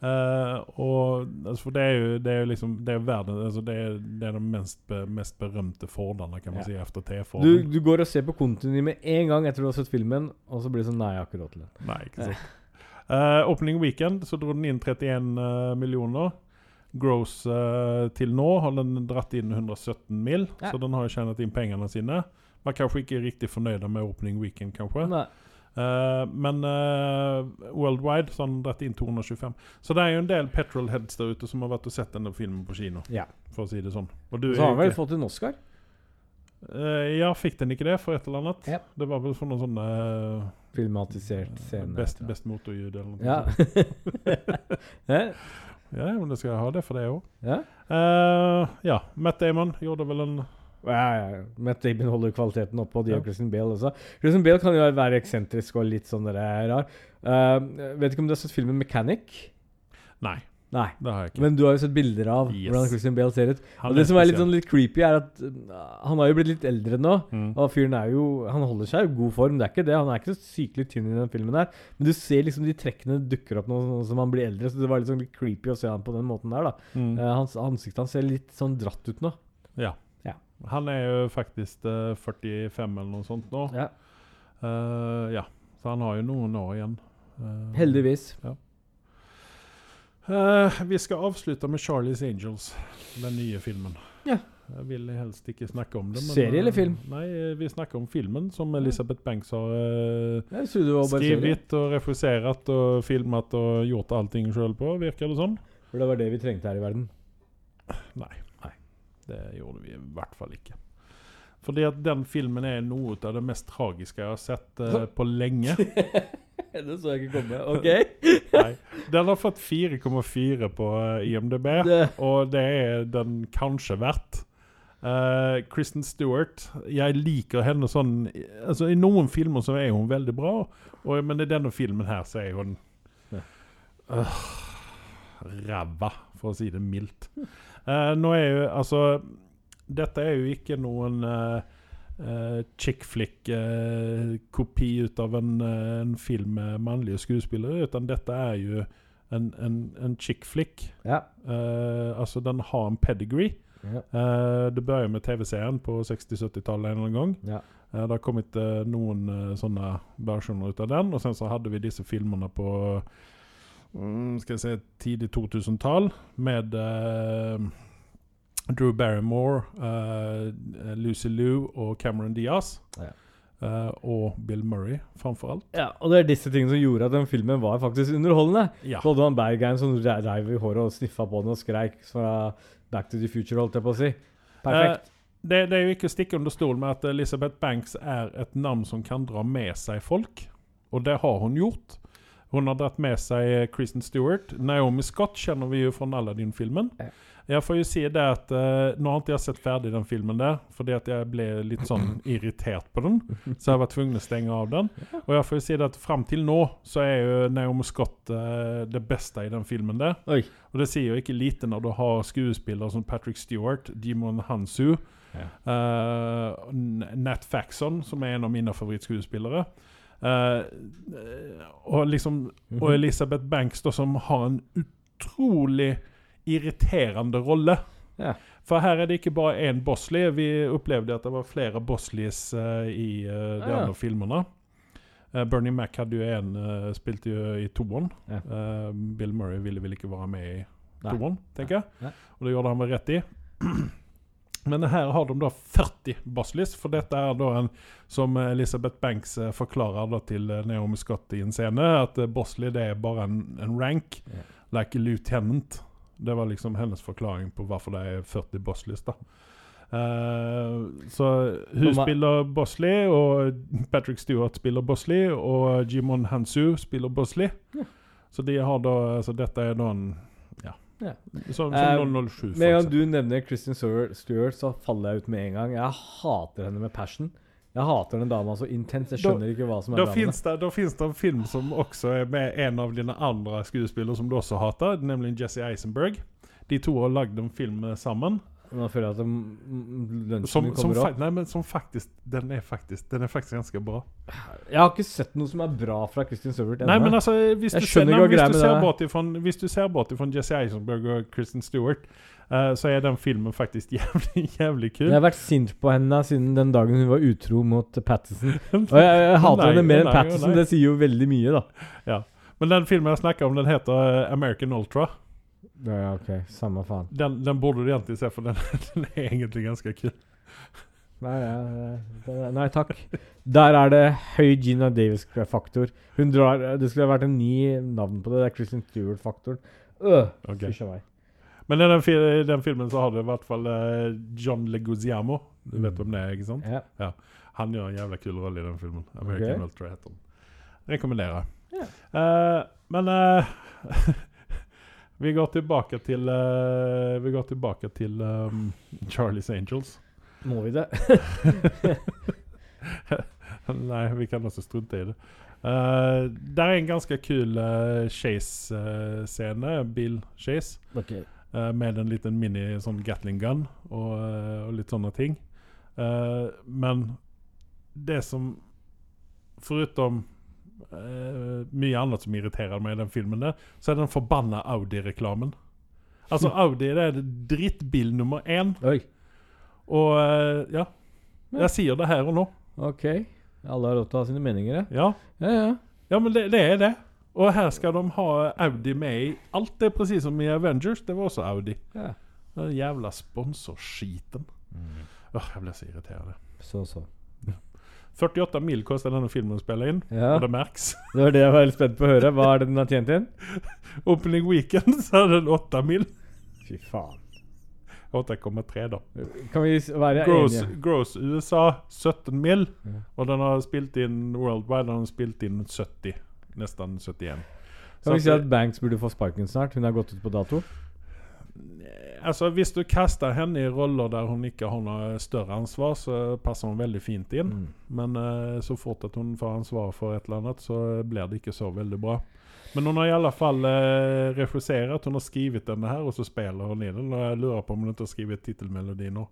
Uh, og altså, For det er jo, det er liksom Det er verden altså, det, er, det er de mest, be, mest berømte Fordene, kan man Ja. si, efter du, T-Forden. du går og ser på kontoen med en gang etter du har sett filmen, og så blir det sånn Nei, jeg har ikke råd til den. Nei, ikke sant. Uh, opening weekend så dro den inn 31 uh, millioner. Gross eh, til nå har den dratt inn 117 mill., så den har jo tjent inn pengene sine. Man kanskje ikke er riktig fornøyd med opening weekend, kanskje. Nei. Uh, men uh, worldwide så har den dratt inn 225. Så det er jo en del petrolheads der ute som har vært og sett denne filmen på kino, Ja. for å si det sånn. Og du Så har han vel fått en Oscar? Uh, ja, fikk den ikke det for et eller annet? Ja. Det var vel for noen sånne Filmatisert scene. Best, tror jeg. best motorljud eller noe Ja. Ja, men det skal jeg ha det for det òg. ja. ja, Matt Damon gjorde vel en Ja. Matt Damon holder kvaliteten oppe, og de Ja. og Christian Bale også. Christian Bale kan jo være eksentrisk og litt sånn der rar. Uh, vet ikke om du har sett filmen 'Mechanic'? Nei, Nei. det har jeg ikke. Men du har jo sett bilder av Yes. hvordan Christian Bale ser ut. Han og det som er litt sånn litt creepy, er at uh, han har jo blitt litt eldre nå. Mm. Og fyren er jo Han holder seg i god form, det er ikke det. Han er ikke så sykelig tynn i den filmen her. Men du ser liksom de trekkene dukker opp nå som han blir eldre, så det var litt sånn litt creepy å se han på den måten der, da. Mm. Uh, hans ansikt han ser litt sånn dratt ut nå. Ja. Ja. Han er jo faktisk uh, 45 eller noe sånt nå. Ja. Uh, ja. Så han har jo noen år igjen. Uh, Heldigvis. eh, vi skal avslutte med 'Charlies Angels', den nye filmen. Ja. Jeg vil helst ikke snakke om det. men, Serie eller eh, film? Nei, eh, vi snakker om filmen som Elisabeth Banks har eh, skrivit og refusert og filmet og gjort allting sjøl på, virker det som. For det var det vi trengte her i verden. Nei. Det gjorde vi i hvert fall ikke. Fordi at den filmen er noe av det mest tragiske jeg har sett uh, på lenge. det så jeg ikke komme. OK? Nei. Den har fått 4,4 på eh, IMDb, Det, og det er den kanskje verdt. Uh, Kristen Stewart Jeg liker henne sånn altså I noen filmer så er hun veldig bra, og, men i denne filmen her så er hun øh, Ræva, for å si det mildt. Eh, nå er jo Altså Dette er jo ikke noen uh, chick flick-kopi ut av en, en film med mannlige skuespillere, utan dette er jo en, en, en chick flick. ja. Altså, den har en pedigree. ja. Det begynner med TV-serien på 60-70-tallet en eller annen gang. ja. Det har kommet noen sånne versjoner ut av den, og sen så hadde vi disse filmene på skal jeg si tidlig 2000-tall med eh, Drew Barrymore, eh, Lucy Liu og Cameron Diaz. Ja. Uh, og Bill Murray, framfor alt. Ja, og det er disse tingene som gjorde at den filmen var faktisk underholdende. Ja. Så hadde han Bergheim som reiv i håret og sniffa på den og skreik fra Back to the Future, holdt jeg på å si. Perfekt. Uh, det, det er jo ikke å stikke under stol med at Elizabeth Banks er et navn som kan dra med seg folk. Og det har hun gjort. Hun har dratt med seg Kristen Stewart. Naomi Scott kjenner vi jo fra Aladdin-filmen. Jeg får jo si det at eh, Nå har ikke jeg sett ferdig den filmen der, fordi at jeg ble litt sånn irritert på den. Så jeg var tvungen å stenge av den. Og jeg får jo si det at fram til nå så er jo Naomi Scott eh, det beste i den filmen der. Oi. Og det sier jo ikke lite når du har skuespillere som Patrick Stewart, Jimon Hansu, Ja. uh, Nat Faxon, som er en av mine favorittskuespillere. Eh, og liksom Mhm. Og Elisabeth Banks, da, som har en utrolig irriterende rolle. Ja. For her er det ikke bare én Bosley. Vi opplevde at det var flere Bosleys uh, i uh, de Ja. andre filmene. Bernie Mac hadde jo en, spilte jo i toeren. Ja. Bill Murray ville vel ikke være med i toeren, tenker jeg. Og det gjorde han vel rett i. Men her har de da 40 basslys, for dette er da en som Elisabeth Banks eh, forklarer da til eh, Naomi Scott i en scene, at bossly det er bare en, en rank, Yeah. like lieutenant. Det var liksom hennes forklaring på hvorfor det er 40 basslys. da. Uh, så hun spiller Bosley, og Patrick Stewart spiller Bosley, og Jimon Hansu spiller Bosley. Ja. Så de har da Altså dette er da en Ja. Ja. Som, som Eh, 007, Med en gang du nevner Kristin Stewart, så faller jeg ut med en gang. Jeg hater henne med passion. Jeg hater den dama så intenst. Jeg Da- skjønner ikke hva som er Da finns, det, da finns det en film som også er med en av dine andre skuespillere som du også hater, nemlig Jesse Eisenberg. De to har lagd en film eh, sammen. Nå føler jeg at lunsjen Som, min kommer opp. nei, men som faktisk Den er faktisk Den er faktisk ganske bra. Jeg har ikke sett noe som er bra fra Kristin Stewart ennå. Nei, men altså Hvis Jeg du ser, nei, hvis du ser bort ifrån, Hvis du ser bort ifrån Jesse Eisenberg og Kristen Stewart, uh, så er den filmen faktisk jævlig, jævlig kul. Jeg har vært sint på henne siden den dagen hun var utro mot Pattison. Og jeg, jeg hater Nei, henne mer enn Pattison. Det sier jo veldig mye, da. Ja. Men den filmen jeg snakker om, den heter eh, American Ultra. Ja, ja, ok. Samme faen. Den, den burde du egentlig se, for den, den er egentlig ganske kul. Nei, ja, nei takk. Der er det høy Gina Davis-faktor. Hun drar Det skulle ha vært en ny navn på det. Det er Christian Stewart-faktoren. Øh, okay. Meg. Men i den, i den filmen så har du i hvert fall eh, John Leguizamo. Du vet hvem det er, ikke sant? Ja. Han gjør en jævla kul rolle i den filmen. American okay. Ultra heter den. Rekommenderer. Ja. Uh, men eh, vi går tilbake til uh, Vi går tilbake til um, Charlies Angels. Må vi det? Nei, vi kan også strunte i det. Uh, det er en ganske kul uh, chase-scene, bil-chase, okay. med en liten mini sånn Gatling gun og, og litt sånne ting. Men det som Foruten eh, mye annet som irriterer meg i den filmen, der, så er den forbanna Audi-reklamen. Altså, Audi det er drittbil nummer én. Oi. Og eh, ja, jeg sier det her og nå. Ok. Alle har lov til å ha sine meninger, ja. Ja, Ja, ja. men det, det er det. Og her skal de ha Audi med i alt. Det er precis som i Avengers. Det var også Audi. ja. Den jævla sponsorskiten. Åh, jeg ble så irriterende. Så, så. 48 mil koster denne filmen å spille inn, Ja, og det merks. det var det jeg var veldig spent på å høre. Hva er det den har tjent inn? Opening weekend så er den 8 mil. Fy faen. 8,3 da. Kan vi være Gross, enige? gross USA 17 mil, Ja. og den har spilt inn worldwide, den har spilt inn 70. Nesten 71. Kan vi si at Banks burde få sparken snart? Hun har gått ut på dato? Altså, hvis du kaster henne i roller der hun ikke har noe større ansvar, så passer hun veldig fint inn. Mm. Men uh, så fort at hun får ansvar for et eller annet, så blir det ikke så veldig bra. Men hun har i alle fall uh, regissert. Hun har skrevet denne her, og så spiller hun i den. Og jeg lurer på om hun ikke har skrevet tittelmelodi nå.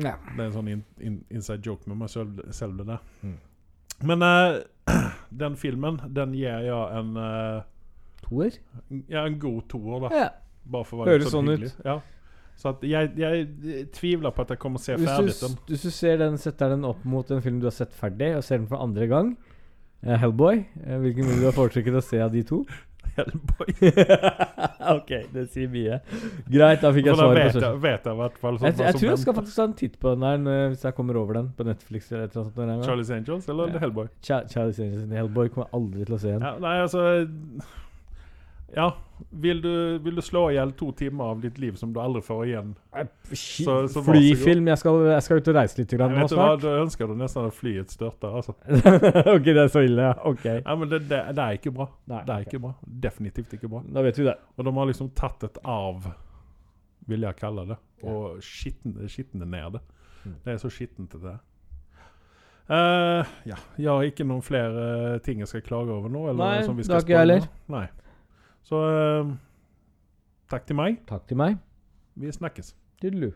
Ja. Det er en sånn in, in, inside joke med meg selv, selv det der. Mm. Men eh, den filmen, den gir jeg en eh, Toer? ja, en god toer, da. Ja. Bare for å være Høres sånn sånn ut. Ja. Så at jeg, jeg tviler på at jeg kommer å se Hvis ferdig du, den. hvis du ser den, setter den opp mot en film du har sett ferdig, og ser den for andre gang, eh, Hellboy, eh, hvilken vil du ha foretrukket å se av de to? Hellboy. ok, det sier mye. Greit, da fikk jeg For da svaret på vet spørsmålet. jeg, vet jeg i hvert fall. sånn Jeg, hva jeg som tror jeg skal venter. faktisk ta en titt på den der når- hvis jeg kommer over den på Netflix. eller et eller annet. Charlie's Angels eller Ja. Hellboy? Cha- Charlie's Angels and Hellboy kommer jeg aldri til å se igjen. Ja, nei, altså Ja. Vil du, vil du slå i hjel to timer av ditt liv som du aldri får igjen? Så- så Flyfilm. Jeg skal, jeg skal ut og reise litt grann nå vet du hva, du ønsker du nesten at flyet størter. Altså. ok, det er så ille, ja. Ok. Ja, men det, det, det er ikke bra. Nei, Det er okay. ikke bra. Definitivt ikke bra. Da vet vi det. Og de har liksom tatt et arv, vil jeg kalle det, og skitne, skitne ned det. Mm. Det er så skittent det er. Eh, ja, jeg har ikke noen flere ting jeg skal klage over nå. Eller Nei, som vi skal det har ikke jeg heller. Nei. Så eh, takk til meg. Takk til meg. Vi snakkes. Tudelu.